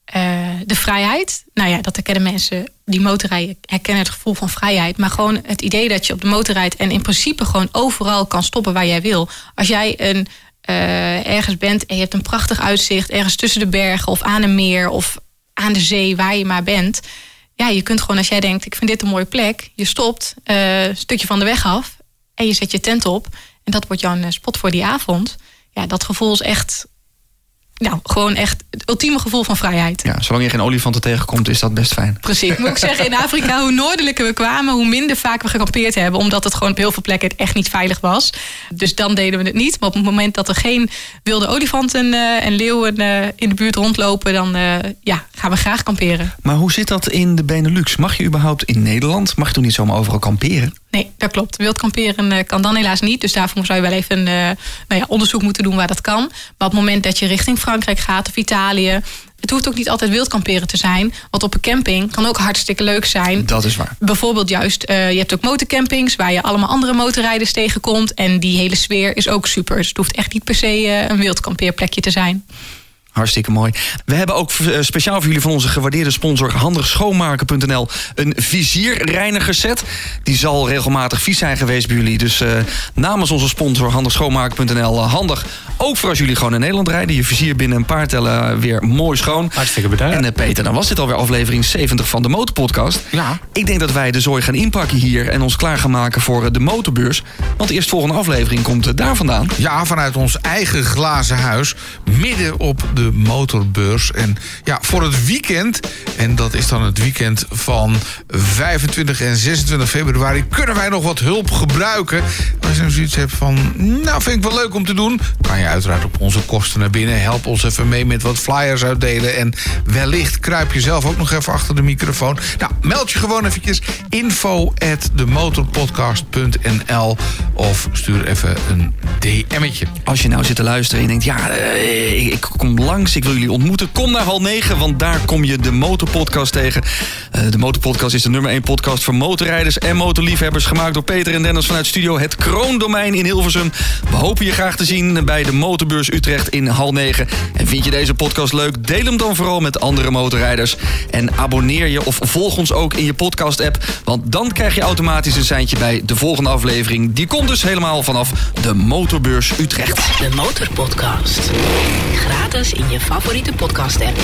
eh, de vrijheid, nou ja, dat herkennen mensen die motorrijden, herkennen het gevoel van vrijheid. Maar gewoon het idee dat je op de motor rijdt en in principe gewoon overal kan stoppen waar jij wil. Als jij een, eh, ergens bent en je hebt een prachtig uitzicht, ergens tussen de bergen of aan een meer of aan de zee, waar je maar bent. Ja, je kunt gewoon als jij denkt, ik vind dit een mooie plek, je stopt eh, een stukje van de weg af en je zet je tent op. En dat wordt jouw eh, spot voor die avond. Ja, dat gevoel is echt nou, gewoon echt het ultieme gevoel van vrijheid. Ja, zolang je geen olifanten tegenkomt, is dat best fijn. Precies. Moet ik zeggen, in Afrika, hoe noordelijker we kwamen, hoe minder vaak we gekampeerd hebben. Omdat het gewoon op heel veel plekken echt niet veilig was. Dus dan deden we het niet. Maar op het moment dat er geen wilde olifanten eh, en leeuwen eh, in de buurt rondlopen, dan eh, ja, gaan we graag kamperen. Maar hoe zit dat in de Benelux? Mag je überhaupt in Nederland? Mag je toch niet zomaar overal kamperen? Nee, dat klopt. Wild kamperen eh, kan dan helaas niet. Dus daarvoor zou je wel even eh, nou ja, onderzoek moeten doen waar dat kan. Maar op het moment dat je richting Frankrijk gaat of Italië. Het hoeft ook niet altijd wild kamperen te zijn. Want op een camping kan ook hartstikke leuk zijn. Dat is waar. Bijvoorbeeld juist, eh, je hebt ook motorcampings waar je allemaal andere motorrijders tegenkomt. En die hele sfeer is ook super. Dus het hoeft echt niet per se een wild kampeerplekje te zijn. Hartstikke mooi. We hebben ook eh, speciaal voor jullie van onze gewaardeerde sponsor handigschoonmaken.nl een vizierreiniger set. Die zal regelmatig vies zijn geweest bij jullie. Dus uh, namens onze sponsor handigschoonmaken.nl uh, handig. Ook voor als jullie gewoon in Nederland rijden. Je vizier binnen een paar tellen weer mooi schoon. Hartstikke bedankt. En uh, Peter, dan was dit alweer aflevering 70 van de Motorpodcast. Ja. Ik denk dat wij de zooi gaan inpakken hier en ons klaar gaan maken voor de motorbeurs. Want de eerstvolgende aflevering komt daar vandaan. Ja, vanuit ons eigen glazen huis. Midden op de motorbeurs. En ja, voor het weekend, en dat is dan het weekend van 25 en 26 februari, kunnen wij nog wat hulp gebruiken. Als je nou zoiets hebt van, nou vind ik wel leuk om te doen, kan je uiteraard op onze kosten naar binnen. Help ons even mee met wat flyers uitdelen. En wellicht kruip je zelf ook nog even achter de microfoon. Nou, meld je gewoon eventjes info of stuur even een DM'tje. Als je nou zit te luisteren en je denkt, ja, ik, ik kom langs, ik wil jullie ontmoeten. Kom naar hal 9, want daar kom je de Motorpodcast tegen. Uh, de Motorpodcast is de nummer 1 podcast voor motorrijders en motorliefhebbers. Gemaakt door Peter en Dennis vanuit studio Het Kroondomein in Hilversum. We hopen je graag te zien bij de Motorbeurs Utrecht in hal 9. En vind je deze podcast leuk? Deel hem dan vooral met andere motorrijders. En abonneer je of volg ons ook in je podcast-app. Want dan krijg je automatisch een seintje bij de volgende aflevering. Die komt dus helemaal vanaf de Motorbeurs Utrecht. De Motorpodcast. Gratis je favoriete podcast-app.